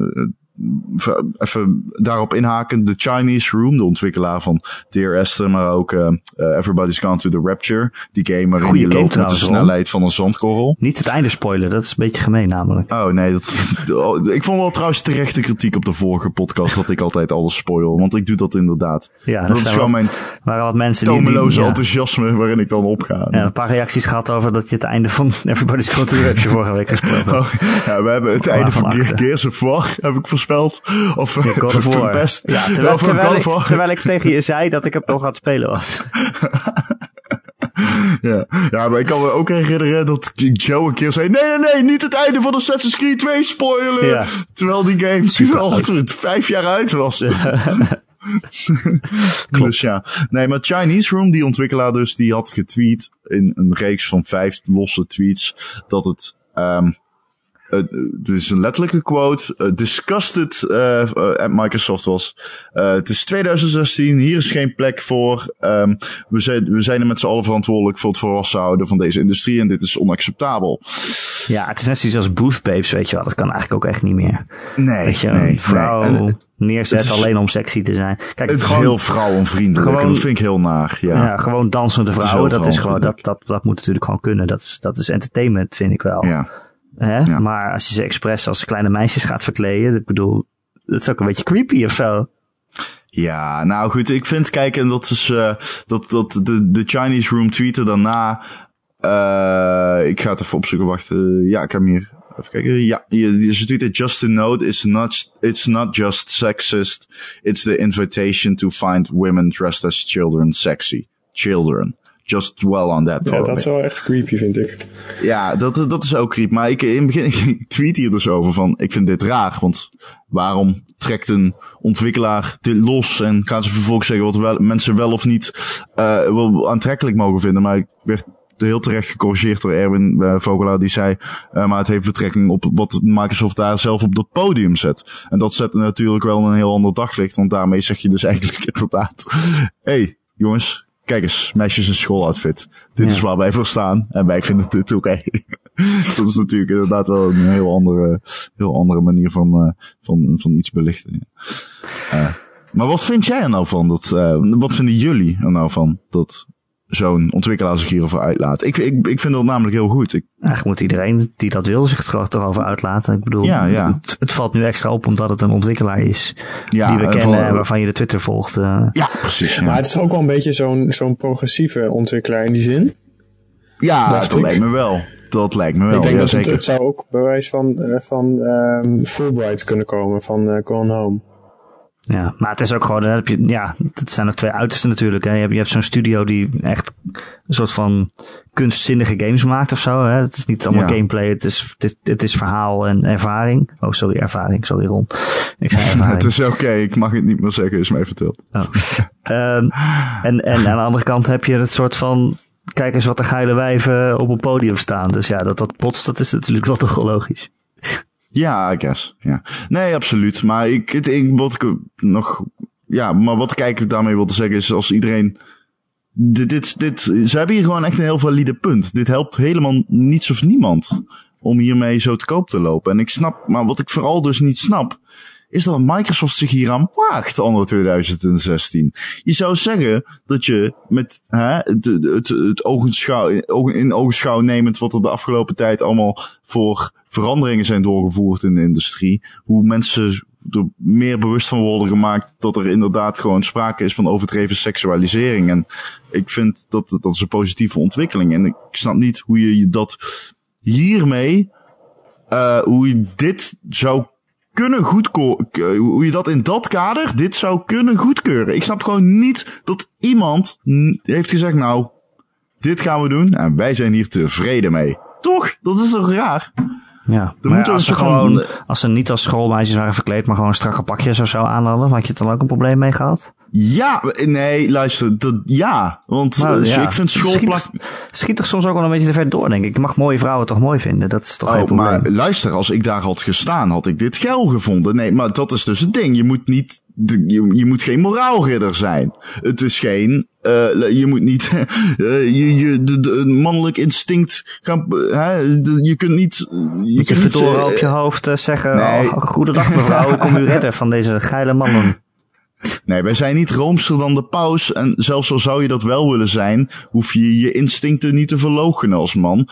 even- daarop inhaken. De Chinese Room, de ontwikkelaar van Dear Esther, maar ook eh, eh, Everybody's Gone to the Rapture. Die game waarin je loopt met de snelheid van een zandkorrel. Niet het einde spoilen, dat is een beetje gemeen namelijk. Oh nee, dat, oh, (laughs) ik vond wel trouwens terechte kritiek op de vorige podcast dat ik altijd alles spoil. Want ik doe dat inderdaad. Ja, dat dat is gewoon mijn waren wat mensen die... die tomeloze ja, enthousiasme waarin ik dan opga. ja, een paar reacties gehad over dat je het einde van (laughs) Everybody's Gone to the Rapture vorige week had. Oh, ja, we hebben het einde van. Gear- Gears of War, heb ik voorspeld. Of eh, God of War. Best. Ja, terwijl, terwijl, God ik, of War. terwijl ik tegen je zei dat ik het nog aan het spelen was. (laughs) Ja. ja, maar ik kan me ook herinneren dat Joe een keer zei... Nee, nee, nee, niet het einde van Assassin's Creed 2 spoilen. Ja. Terwijl die game Super al vijf jaar uit was. (laughs) Dus ja. Nee, maar Chinese Room, die ontwikkelaar dus, die had getweet in een reeks van vijf losse tweets dat het... ehm dit is een letterlijke quote, uh, disgusted at Microsoft was. het is 2016, hier is geen plek voor. Um, we, zijn, we zijn er met z'n allen verantwoordelijk voor het volwassen houden van deze industrie en dit is onacceptabel. Ja, het is net zoiets als booth babes, weet je wel. Dat kan eigenlijk ook echt niet meer. Nee, weet je, nee, een vrouw nee. neerzet is- alleen om sexy te zijn. Kijk, Het is gewoon, heel vrouwenvriendelijk en gewoon- dat vind ik heel naar. Ja. ja. gewoon dansende vrouwen, heel dat, is gewoon, dat, dat, dat moet natuurlijk gewoon kunnen. Dat is, dat is entertainment, vind ik wel. ja. Hè? Ja. Maar als je ze expres als kleine meisjes gaat verkleden, ik bedoel, dat is ook een beetje creepy of zo. Ja, nou goed, ik vind, kijk, en dat is, eh dat, dat de, de Chinese Room tweeten daarna, eh ik ga het even opzoeken, wacht, eh, ja, ik heb hem hier, even kijken, ja, je, ze tweeten, just to note, it's not, it's not just sexist, it's the invitation to find women dressed as children sexy. Children. Just dwell on that Ja, dat is wel echt creepy, vind ik. Ja, dat, dat is ook creep. Maar ik, in het begin, (laughs) ik tweet hier dus over van, ik vind dit raar. Want waarom trekt een ontwikkelaar dit los en gaan ze vervolgens zeggen wat wel, mensen wel of niet eh, wel aantrekkelijk mogen vinden. Maar ik werd heel terecht gecorrigeerd door Erwin eh, Vogelaar. Die zei, eh, maar het heeft betrekking op wat Microsoft daar zelf op dat podium zet. En dat zet natuurlijk wel een heel ander daglicht. Want daarmee zeg je dus (laughs) eigenlijk inderdaad, hey, jongens, kijk eens, meisjes in schooloutfit. Dit Ja. is waar wij voor staan. En wij vinden dit oké. Dus (laughs) dat is natuurlijk inderdaad wel een heel andere, heel andere manier van, eh, van, van iets belichten. ja. Eh, maar wat vind jij er nou van? Dat, eh, wat vinden jullie er nou van? Dat zo'n ontwikkelaar zich hierover uitlaat. Ik, ik, ik vind dat namelijk heel goed. Ik, Eigenlijk moet iedereen die dat wil zich er toch over uitlaten. Ik bedoel, Ja, ja. Het, het valt nu extra op omdat het een ontwikkelaar is ja, die we en kennen van- en waarvan je de Twitter volgt. eh. Ja, precies. Maar het is ook wel een beetje zo'n zo'n progressieve ontwikkelaar in die zin. ja dacht dat ik. lijkt me wel. Dat lijkt me wel. ik denk ja, dat het, zeker. het zou ook bewijs van, eh, van ehm, Fulbright kunnen komen, van eh Gone Home. Ja, maar het is ook gewoon, heb je, ja, het zijn ook twee uitersten natuurlijk. Hè. Je hebt, je hebt zo'n studio die echt een soort van kunstzinnige games maakt of zo. Hè. Het is niet allemaal Ja. gameplay, het is, het, het is verhaal en ervaring. Oh, sorry, ervaring, sorry Ron. Ik zei (laughs) ervaring. Het is oké, ik mag het niet meer zeggen, is mij verteld. Oh. Ehm, en, en aan de andere kant heb je het soort van, kijk eens wat de geile wijven op een podium staan. Dus ja, dat dat botst, dat is natuurlijk wel toch logisch. Ja, I guess. Ja. Nee, absoluut. Maar ik, ik, wat ik nog, ja, maar wat ik daarmee wil zeggen is als iedereen, dit, dit, ze hebben hier gewoon echt een heel valide punt. Dit helpt helemaal niets of niemand om hiermee zo te koop te lopen. En ik snap, maar wat ik vooral dus niet snap, is dat Microsoft zich hier aan waagt anno 2016. Je zou zeggen dat je met hè, het, het, het in ogenschouw nemend wat er de afgelopen tijd allemaal voor veranderingen zijn doorgevoerd in de industrie, hoe mensen er meer bewust van worden gemaakt dat er inderdaad gewoon sprake is van overdreven seksualisering. En ik vind dat dat is een positieve ontwikkeling. En ik snap niet hoe je je dat hiermee, eh, hoe je dit zou kunnen goedkeuren, hoe je dat in dat kader, dit zou kunnen goedkeuren. Ik snap gewoon niet dat iemand heeft gezegd, nou, dit gaan we doen en wij zijn hier tevreden mee. Toch? Dat is toch raar? Ja, Er moet als, ze gewoon, als ze niet als schoolmeisjes waren verkleed, maar gewoon strakke pakjes of zo aan hadden, had je het dan ook een probleem mee gehad? Ja, nee, luister, dat, ja. Want Maar, eh, ja, ik vind het schoolplak... Schiet, schiet toch soms ook wel een beetje te ver door, denk ik. Je mag mooie vrouwen toch mooi vinden? Dat is toch geen Oh, probleem? maar luister, als ik daar had gestaan, had ik dit geil gevonden. Nee, maar dat is dus het ding. Je moet niet, je, je moet geen moraalridder zijn. Het is geen, eh, je moet niet, (laughs) eh, je, je, de, de- een mannelijk instinct gaan, eh, hè, de- je kunt niet, je Met je kunt eh, op je hoofd zeggen, nee. oh, goedendag mevrouw, ik kom u (laughs) redden van deze geile mannen. Nee, wij zijn niet roomser dan de paus. En zelfs al zou je dat wel willen zijn, hoef je je instincten niet te verloochenen als man.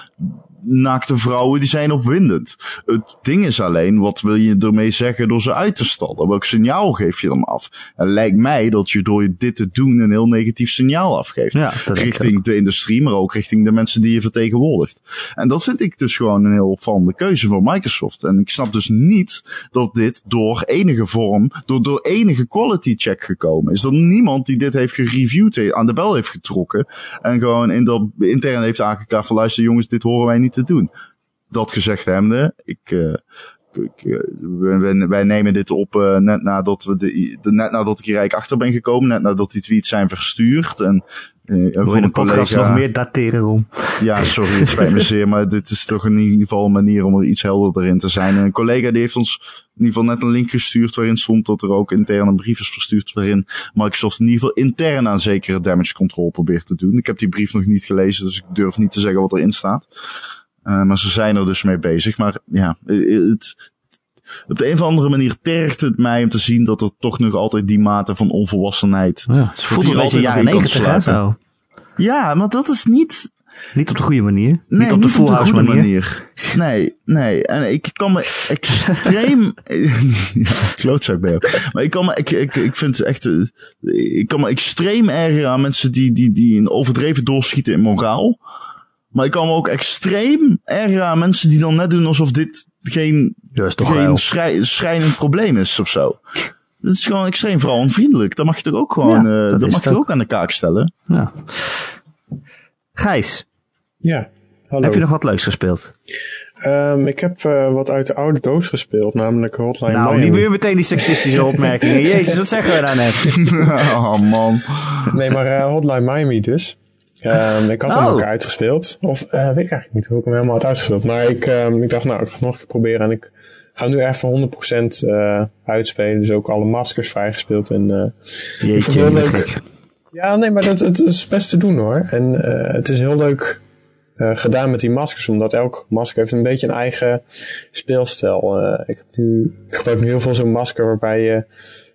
Naakte vrouwen, die zijn opwindend. Het ding is alleen, wat wil je ermee zeggen door ze uit te stallen? Welk signaal geef je dan af? En lijkt mij dat je door dit te doen een heel negatief signaal afgeeft. Ja, richting de industrie, maar ook richting de mensen die je vertegenwoordigt. En dat vind ik dus gewoon een heel opvallende keuze voor Microsoft. En ik snap dus niet dat dit door enige vorm, door, door enige quality check gekomen is. Dat niemand die dit heeft gereviewd, aan de bel heeft getrokken. En gewoon in dat intern heeft aangekaart van luister jongens, dit horen wij niet te doen. Dat gezegd hebbende, ik, eh, ik, eh, wij, wij- nemen dit op eh, net, nadat we de, de- net nadat ik hier eigenlijk achter ben gekomen. Net nadat die tweets zijn verstuurd. En Eh, Wil van je de een podcast collega- nog meer dateren, Ron? Ja, sorry, het spijt me (laughs) zeer, maar dit is toch in ieder geval een manier om er iets helderder in te zijn. En een collega die heeft ons in ieder geval net een link gestuurd waarin stond dat er ook intern een brief is verstuurd waarin Microsoft in ieder geval intern aan zekere damage control probeert te doen. Ik heb die brief nog niet gelezen, dus ik durf niet te zeggen wat erin staat. Eh, maar ze zijn er dus mee bezig. Maar ja, het, op de een of andere manier tergt het mij om te zien dat er toch nog altijd die mate van onvolwassenheid. Ja, het voelt een beetje jaren negentig. Zo. Ja, maar dat is niet Niet op de goede manier. Nee, niet op de full house manier. Nee, nee. En ik kan me extreem... (laughs) (laughs) ja, klootzak jou. Maar ik kan me... Ik, ik, ik vind het echt... eh, Ik kan me extreem ergeren aan mensen die, die, die een overdreven doorschieten in moraal. Maar ik kan me ook extreem ergeren aan mensen die dan net doen alsof dit geen, geen schrij, schrijnend probleem is of zo. Dat is gewoon extreem vrouwenvriendelijk. Dat mag je toch ook gewoon... Ja, eh, dat mag je ook aan de kaak stellen. Ja. Gijs, Ja, hallo. heb je nog wat leuks gespeeld? Ehm, ik heb eh, wat uit de oude doos gespeeld, namelijk Hotline nou, Miami. niet weer meteen die seksistische (laughs) opmerkingen. Jezus, wat zeggen we daar net? (laughs) oh man. Nee, maar eh, Hotline Miami dus. Ehm, ik had hem Oh. ook uitgespeeld. Of eh, weet ik eigenlijk niet hoe ik hem helemaal had uitgespeeld. Maar ik, ehm, ik dacht, nou, ik ga het nog een keer proberen. En ik ga nu even 100% eh uitspelen. Dus ook alle maskers vrijgespeeld. En, eh, Jeetje, heel leuk. gek. ja, nee, maar dat, het is best te doen hoor. En eh, het is heel leuk eh, gedaan met die maskers. Omdat elk masker heeft een beetje een eigen speelstijl. Eh, ik, heb nu, ik gebruik nu heel veel zo'n masker waarbij je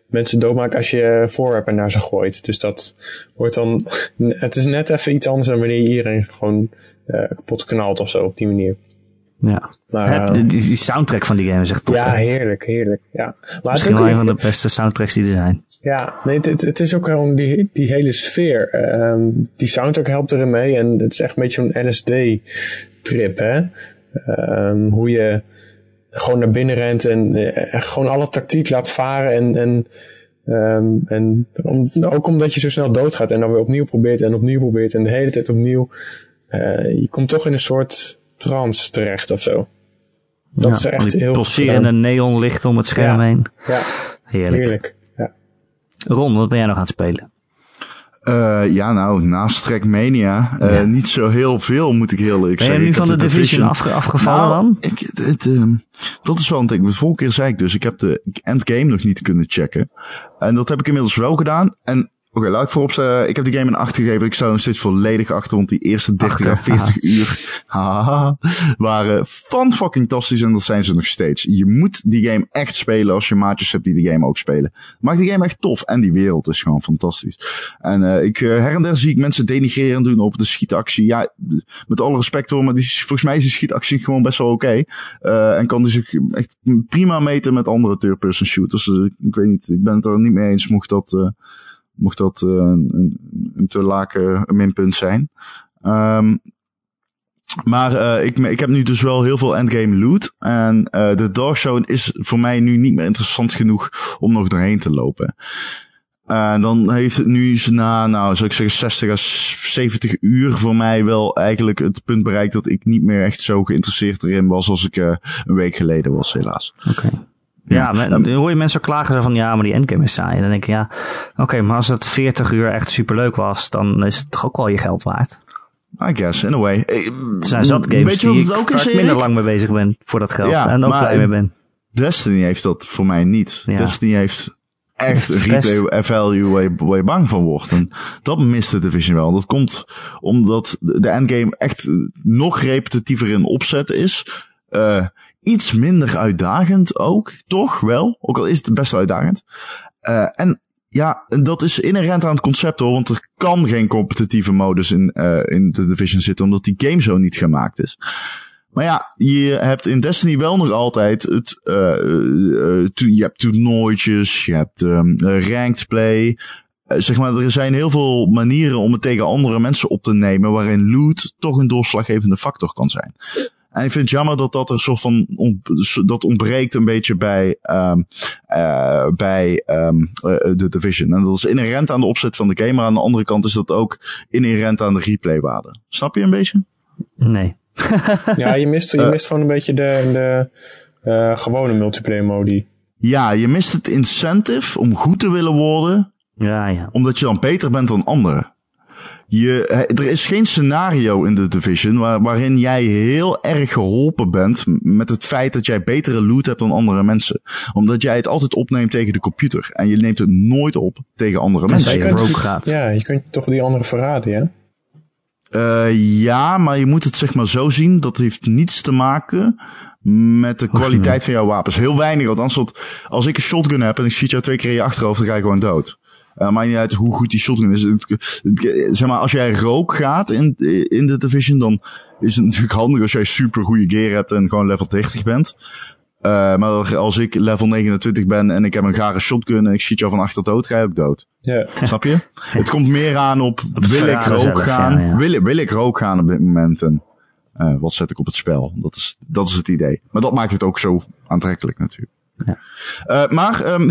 mensen doodmaakt als je voorwerpen naar ze gooit. Dus dat wordt dan... (laughs) Het is net even iets anders dan wanneer je iedereen gewoon eh, kapot knalt of zo op die manier. Ja. Maar, eh, die, die soundtrack van die game is echt top. ja, hè? heerlijk, heerlijk. Ja. Maar het is Misschien wel een van de beste soundtracks die er zijn. Ja, nee, het, het, het is ook gewoon die, die hele sfeer. Ehm, die soundtrack helpt erin mee. En het is echt een beetje zo'n LSD-trip, hè. Ehm, hoe je gewoon naar binnen rent en eh, echt gewoon alle tactiek laat varen. En, en, ehm, en om, ook omdat je zo snel doodgaat en dan weer opnieuw probeert en opnieuw probeert en de hele tijd opnieuw. eh, je komt toch in een soort trance terecht of zo. Dat is echt heel pulserende neonlicht om het scherm Ja. heen. Ja, Heerlijk. heerlijk. Ja. Ron, wat ben jij nog aan het spelen? Eh, ja, nou, naast Trackmania, eh, Ja. niet zo heel veel, moet ik heel eerlijk Ben je zeggen. nu Ik van de Division afge- afgevallen Nou, dan? Ik, het, ehm, dat is wel een ding. De vorige keer zei ik dus, ik heb de endgame nog niet kunnen checken. En dat heb ik inmiddels wel gedaan. En oké, laat ik voorop zeggen, ik heb die game een 8 gegeven. Ik sta nog steeds volledig achter, want die eerste 30 à Achter, 40 (laughs) uur haha, waren fan fucking fantastisch en dat zijn ze nog steeds. Je moet die game echt spelen als je maatjes hebt die de game ook spelen. Maakt die game echt tof en die wereld is gewoon fantastisch. En eh, ik, eh, her en der zie ik mensen denigreren doen over de schietactie. Ja, met alle respect hoor, maar die, volgens mij is die schietactie gewoon best wel oké. Eh, en kan die zich echt prima meten met andere third-person shooters. Dus ik, weet niet, ik ben het er niet mee eens mocht dat, mocht dat eh, een, een, een te lake minpunt zijn. Ehm, maar eh, ik, ik heb nu dus wel heel veel endgame loot. En eh, de Dark Zone is voor mij nu niet meer interessant genoeg om nog doorheen te lopen. En dan heeft het nu na, nou zou ik zeggen 60 à 70 uur voor mij wel eigenlijk het punt bereikt dat ik niet meer echt zo geïnteresseerd erin was als ik een week geleden was helaas. Oké. Ja, maar dan hoor je mensen klagen van ja, maar die endgame is saai. En dan denk ik ja, oké, maar als het 40 uur echt superleuk was, dan is het toch ook wel je geld waard. I guess, in a way. Eh, Er zijn zat games Weet je die wat ik het ook vaak minder lang mee bezig ben voor dat geld. Ja, en ook blij mee ben. Destiny heeft dat voor mij niet. Ja. Destiny heeft echt replay value waar je, waar je bang van wordt. En dat mist de Division wel. Dat komt omdat de endgame echt nog repetitiever in opzet is. Eh, iets minder uitdagend ook, toch wel. Ook al is het best wel uitdagend. Eh, en ja, dat is inherent aan het concept hoor. Want er kan geen competitieve modus in, eh, in de Division zitten. Omdat die game zo niet gemaakt is. Maar ja, je hebt in Destiny wel nog altijd het, eh, je hebt toernooitjes, je hebt eh, ranked play. Zeg maar, er zijn heel veel manieren om het tegen andere mensen op te nemen, waarin loot toch een doorslaggevende factor kan zijn. En ik vind het jammer dat dat er een soort van, on- dat ontbreekt een beetje bij, ehm, eh, bij ehm, eh, de Division. En dat is inherent aan de opzet van de game, maar aan de andere kant is dat ook inherent aan de replaywaarde. Snap je een beetje? Nee. (laughs) Ja, je mist, je Eh. mist gewoon een beetje de, de eh, gewone multiplayer modi. Ja, je mist het incentive om goed te willen worden, Ja, ja. omdat je dan beter bent dan anderen. Je, er is geen scenario in de Division waar, waarin jij heel erg geholpen bent met het feit dat jij betere loot hebt dan andere mensen. Omdat jij het altijd opneemt tegen de computer. En je neemt het nooit op tegen andere mensen. je je kunt, rogue gaat. Ja, je kunt toch die andere verraden, ja? Uh, ja, maar je moet het zeg maar zo zien. Dat heeft niets te maken met de kwaliteit van jouw wapens. Heel weinig. Want als ik een shotgun heb en ik schiet jou twee keer in je achterhoofd, dan ga je gewoon dood. Uh, maakt niet uit hoe goed die shotgun is. Zeg maar, als jij rook gaat in, in de division, dan is het natuurlijk handig als jij super goede gear hebt en gewoon level 30 bent. Uh, maar als ik level 29 ben en ik heb een gare shotgun en ik schiet jou van achter dood, ga je ook dood. Ja. Snap je? (laughs) Het komt meer aan op, wil ik rook zelf, gaan? ja, ja. Wil, wil ik rook gaan op dit moment? En uh, wat zet ik op het spel? Dat is, dat is het idee. Maar dat maakt het ook zo aantrekkelijk natuurlijk. Ja. Uh, maar um,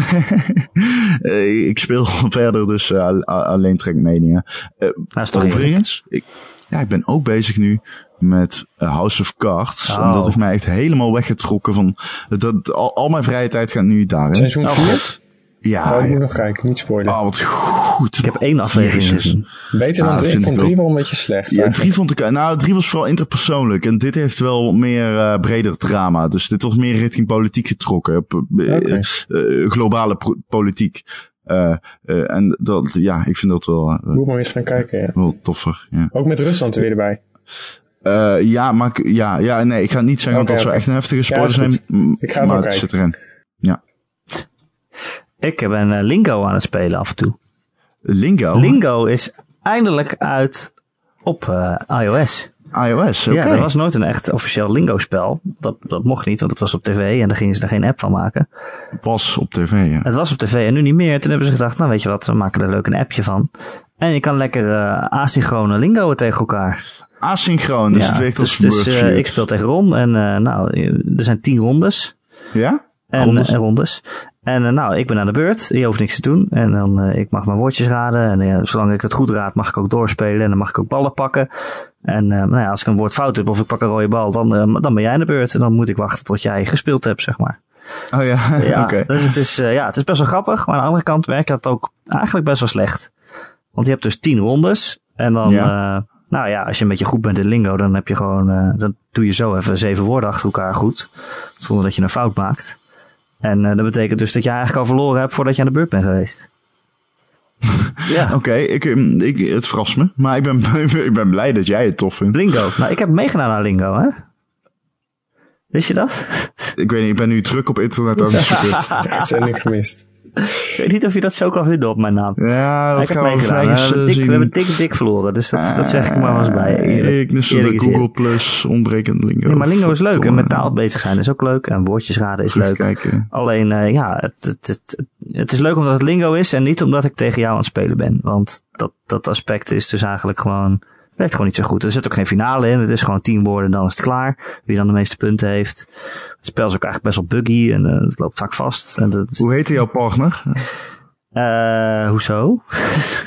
(laughs) ik speel (laughs) verder dus uh, alleen Trackmania. Uh, Dat is toch eerlijk. overigens, ik, ja, ik ben ook bezig nu met House of Cards. Oh. En dat heeft mij echt helemaal weggetrokken van... Dat, al, al mijn vrije tijd gaat nu daarin. Seizoen Oh, 4? Ja, oh, ik ja. moet nog kijken, niet spoilen. Ah, wat goed. Ik heb één aflevering gezien. Beter dan Ah, 3. vind Ik vond ik 3 ook. wel een beetje slecht. Ja, eigenlijk. drie vond ik. Nou, drie was vooral interpersoonlijk. En dit heeft wel meer uh, breder drama. Dus dit was meer richting politiek getrokken. P- uh, Oké. uh, globale pro- politiek. Uh, uh, en dat, ja, ik vind dat wel, uh, Moet maar eens gaan kijken, ja. wel toffer. Ja. Ook met Rusland er weer erbij. Uh, ja, maar ik- ja, ja, nee, ik ga het niet zeggen, want dat zou oké. echt een heftige Ja, spoiler is zijn. Ik ga het maar wel het kijken. zit erin. Ik ben uh, Lingo aan het spelen af en toe. Lingo? Lingo is eindelijk uit op uh, iOS. iOS, oké. Ja, er was nooit een echt officieel Lingo-spel. Dat, dat mocht niet, want het was op tv en daar gingen ze er geen app van maken. Was op tv, ja. Het was op tv en nu niet meer. Toen hebben ze gedacht, nou weet je wat, we maken er leuk een appje van. En je kan lekker uh, asynchrone lingoen tegen elkaar. Asynchroon, dus ja, het werkt als dus, dus uh, ik speel tegen Ron en uh, nou, er zijn tien rondes. Ja? En Rondes? en rondes. En uh, nou, ik ben aan de beurt. Je hoeft niks te doen. En dan, uh, ik mag mijn woordjes raden. En uh, zolang ik het goed raad, mag ik ook doorspelen. En dan mag ik ook ballen pakken. En nou ja, als ik een woord fout heb of ik pak een rode bal, dan, dan ben jij aan de beurt. En dan moet ik wachten tot jij gespeeld hebt, zeg maar. Oh ja, Ja, (laughs) oké. dus het is, ja, het is best wel grappig. Maar aan de andere kant werkt dat ook eigenlijk best wel slecht. Want je hebt dus tien rondes. En dan, Ja. nou ja, als je een beetje goed bent in lingo, dan heb je gewoon, dan doe je zo even zeven woorden achter elkaar goed. Zonder dat je een fout maakt. En uh, dat betekent dus dat je eigenlijk al verloren hebt voordat je aan de beurt bent geweest. (laughs) ja. Oké, okay, ik, ik, het verrast me. Maar ik ben, (laughs) ik ben blij dat jij het tof vindt. Lingo. (laughs) Nou, ik heb meegedaan aan Lingo, hè? Wist je dat? Ik weet niet, ik ben nu druk op internet aan het zoeken. Uitzending gemist. Ik weet niet of je dat zo kan vinden op mijn naam. Ja, dat ik heb gaan we uh, dik, we hebben dik, dik verloren, dus dat, dat zeg ik maar wel eens bij. Ik mis de Google. Plus ontbrekend lingo. Nee, maar lingo is leuk. En met taal bezig zijn is ook leuk. En woordjes raden is leuk. Kijken. Alleen, uh, ja, het, het, het, het is leuk omdat het lingo is en niet omdat ik tegen jou aan het spelen ben. Want dat, dat aspect is dus eigenlijk gewoon, werkt gewoon niet zo goed. Er zit ook geen finale in. Het is gewoon tien woorden en dan is het klaar. Wie dan de meeste punten heeft. Het spel is ook eigenlijk best wel buggy en uh, het loopt vaak vast. En dat, Hoe heette jouw partner? uh, hoezo?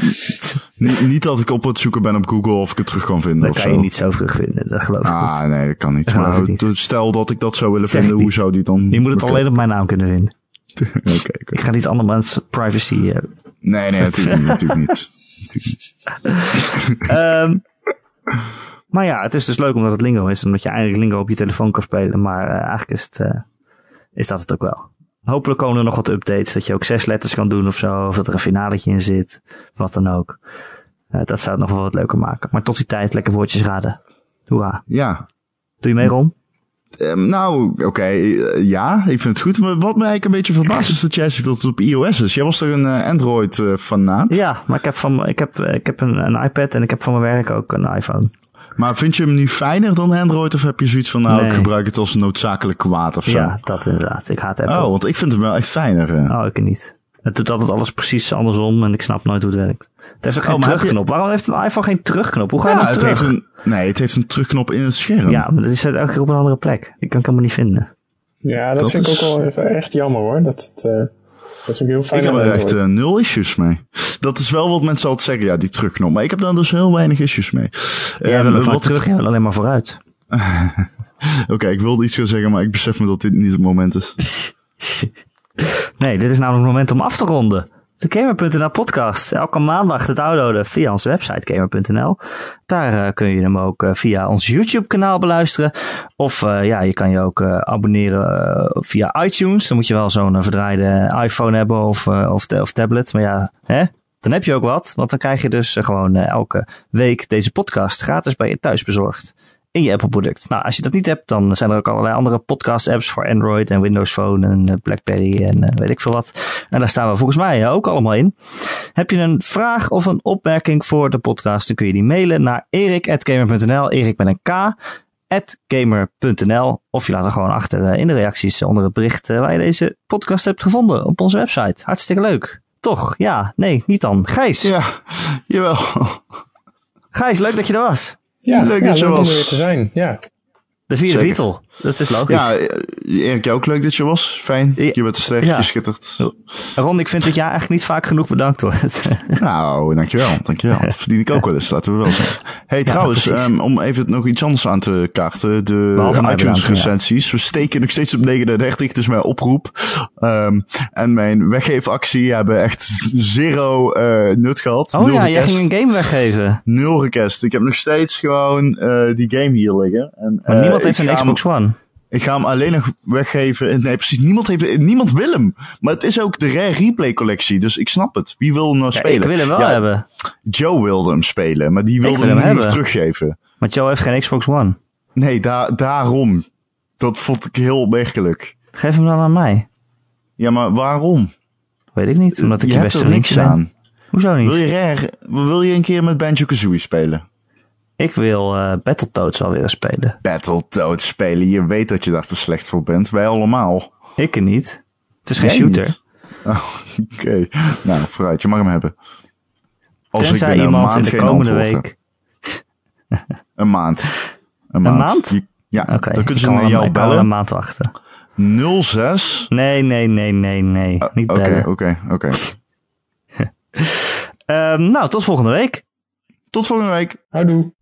(laughs) niet, niet dat ik op het zoeken ben op Google of ik het terug kan vinden Dat kan zo. je niet zo terugvinden. Dat geloof ik Ah, niet. nee, dat kan niet. Dat geloof Maar ik niet. Stel dat ik dat zou willen Zeg vinden, hoe zou die dan... Je moet het alleen op mijn naam kunnen vinden. (laughs) Oké. Ik ga niet andermans privacy uh, Nee, nee, natuurlijk niet. Natuurlijk niet. (laughs) Natuurlijk niet. um, maar ja, het is dus leuk omdat het lingo is. Omdat je eigenlijk lingo op je telefoon kan spelen. Maar uh, eigenlijk is, het, uh, is dat het ook wel. Hopelijk komen er nog wat updates. Dat je ook zes letters kan doen of zo. Of dat er een finaletje in zit. Wat dan ook. Uh, dat zou het nog wel wat leuker maken. Maar tot die tijd lekker woordjes raden. Hoera. Ja. Doe je mee, Ron? Um, nou, oké, okay, uh, ja, ik vind het goed. Maar wat mij eigenlijk een beetje verbaast is dat jij zit dat het op iOS is. Jij was toch een uh, Android-fanaat? Ja, maar ik heb, van, ik heb, ik heb een, een, iPad en ik heb van mijn werk ook een iPhone. Maar vind je hem nu fijner dan Android of heb je zoiets van, nou, Nee. ik gebruik het als noodzakelijk kwaad of zo? Ja, dat inderdaad. Ik haat Apple. Oh, want ik vind hem wel echt fijner. Oh, ik niet. Het doet altijd alles precies andersom en ik snap nooit hoe het werkt. Het heeft ook geen Oh, terugknop. Waarom heeft een iPhone geen terugknop? Hoe ga je Ja, nou het terug? heeft een, nee, het heeft een terugknop in het scherm. Ja, maar die zit elke keer op een andere plek. Die kan ik helemaal niet vinden. Ja, dat, Dat vind is- ik ook wel even echt jammer hoor. Dat, het, uh, dat is ook heel fijn Ik heb er echt uh, nul issues mee. Dat is wel wat mensen altijd zeggen, ja, die terugknop. Maar ik heb daar dus heel weinig issues mee. Jij wil ook nooit wat- terug, wil alleen maar vooruit. (laughs) Oké, ik wilde iets gaan zeggen, maar ik besef me dat dit niet het moment is. (laughs) Nee, dit is namelijk het moment om af te ronden. de Gamer.nl podcast. Elke maandag te downloaden via onze website Gamer.nl. Daar uh, kun je hem ook uh, via ons YouTube kanaal beluisteren. Of uh, ja, je kan je ook abonneren via iTunes. Dan moet je wel zo'n verdraaide iPhone hebben of, of, of, tablet. Maar ja, hè? dan heb je ook wat. Want dan krijg je dus gewoon elke week deze podcast gratis bij je thuis bezorgd in je Apple product. Nou, als je dat niet hebt, dan zijn er ook allerlei andere podcast apps voor Android en Windows Phone en eh, Blackberry en uh, weet ik veel wat. En daar staan we volgens mij ook allemaal in. Heb je een vraag of een opmerking voor de podcast, dan kun je die mailen naar erik.gamer.nl, erik met een k, gamer.nl of je laat er gewoon achter eh, in de reacties onder het bericht waar je deze podcast hebt gevonden op onze website. Hartstikke leuk. Toch? Ja, nee, niet dan. Gijs. Ja, jawel. Gijs, leuk dat je er was. Ja, leuk, ja, leuk om er weer te zijn. Ja. De vierde Zeker. Beatle. Dat is logisch. Ja, Erik, jou ook leuk dat je was. Fijn. Je bent ja. je schittert. Ron, ik vind dat jij eigenlijk niet vaak genoeg bedankt wordt. (laughs) nou, dankjewel. Dankjewel. Dat verdien ik ook wel eens, laten we wel zeggen. hey, ja, trouwens, um, om even nog iets anders aan te kaarten. De iTunes recensies. We steken nog steeds op 39, dus mijn oproep. Um, en mijn weggeefactie hebben echt zero uh, nut gehad. Oh Nul ja, jij ging een game weggeven. Nul request. Ik heb nog steeds gewoon uh, die game hier liggen. En, maar niemand heeft een Xbox One. Ik ga hem alleen nog weggeven. Nee, precies. Niemand, heeft, niemand wil hem. Maar het is ook de Rare Replay collectie. Dus ik snap het. Wie wil hem nou spelen? ik wil hem wel hebben. Joe wilde hem spelen. Maar die wilde hem, hem niet teruggeven. Maar Joe heeft geen Xbox One. Nee, da daarom. Dat vond ik heel opmerkelijk. Geef hem dan aan mij. Ja, maar waarom? Weet ik niet. Omdat ik je, je beste niks aan. Hoezo niet? Wil je, Rare, wil je een keer met Banjo-Kazooie spelen? Ik wil uh, Battletoads alweer spelen. Battletoads spelen? Je weet dat je daar te slecht voor bent. Wij allemaal. Ik er niet. Het is geen shooter. Oh, Oké. Okay. Nou, vooruit. Je mag hem hebben. Als Tenzij ik iemand in de komende week... een maand. Een maand? Een maand? ja, okay. dan kunnen ze naar jou bellen. een maand wachten. 06? Nee, nee, nee, nee, nee. Uh, niet bellen. Oké, oké, oké. (laughs) Ehm, nou, tot volgende week. Tot volgende week. Houdoe.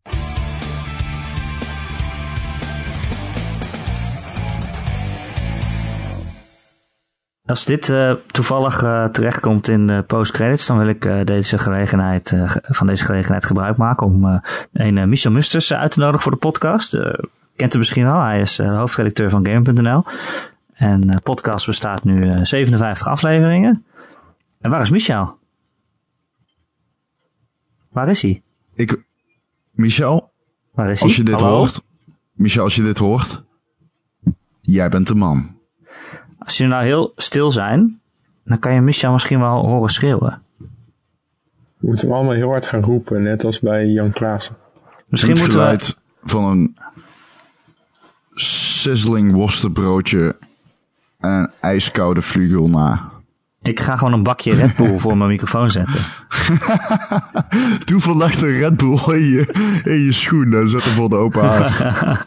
Als dit uh, toevallig uh, terechtkomt in de post-credits, dan wil ik uh, deze gelegenheid, van deze gelegenheid gebruik maken om een Michel Musters uit te nodigen voor de podcast. kent hem misschien wel, hij is hoofdredacteur van Game.nl. En de podcast bestaat nu 57 afleveringen. En waar is Michel? Waar is hij? Ik, Michel, waar is als je dit Hallo? hoort, Michel, als je dit hoort, jij bent de man. Als je nou heel stil zijn, dan kan je Michel misschien wel horen schreeuwen. We moeten allemaal heel hard gaan roepen, net als bij Jan Klaassen. Misschien het moeten we... van een sizzling worstenbroodje en een ijskoude vlugel na. Ik ga gewoon een bakje Red Bull voor mijn microfoon zetten. (laughs) Doe vannacht een Red Bull in je, in je schoen en zet hem voor de open haard. (laughs)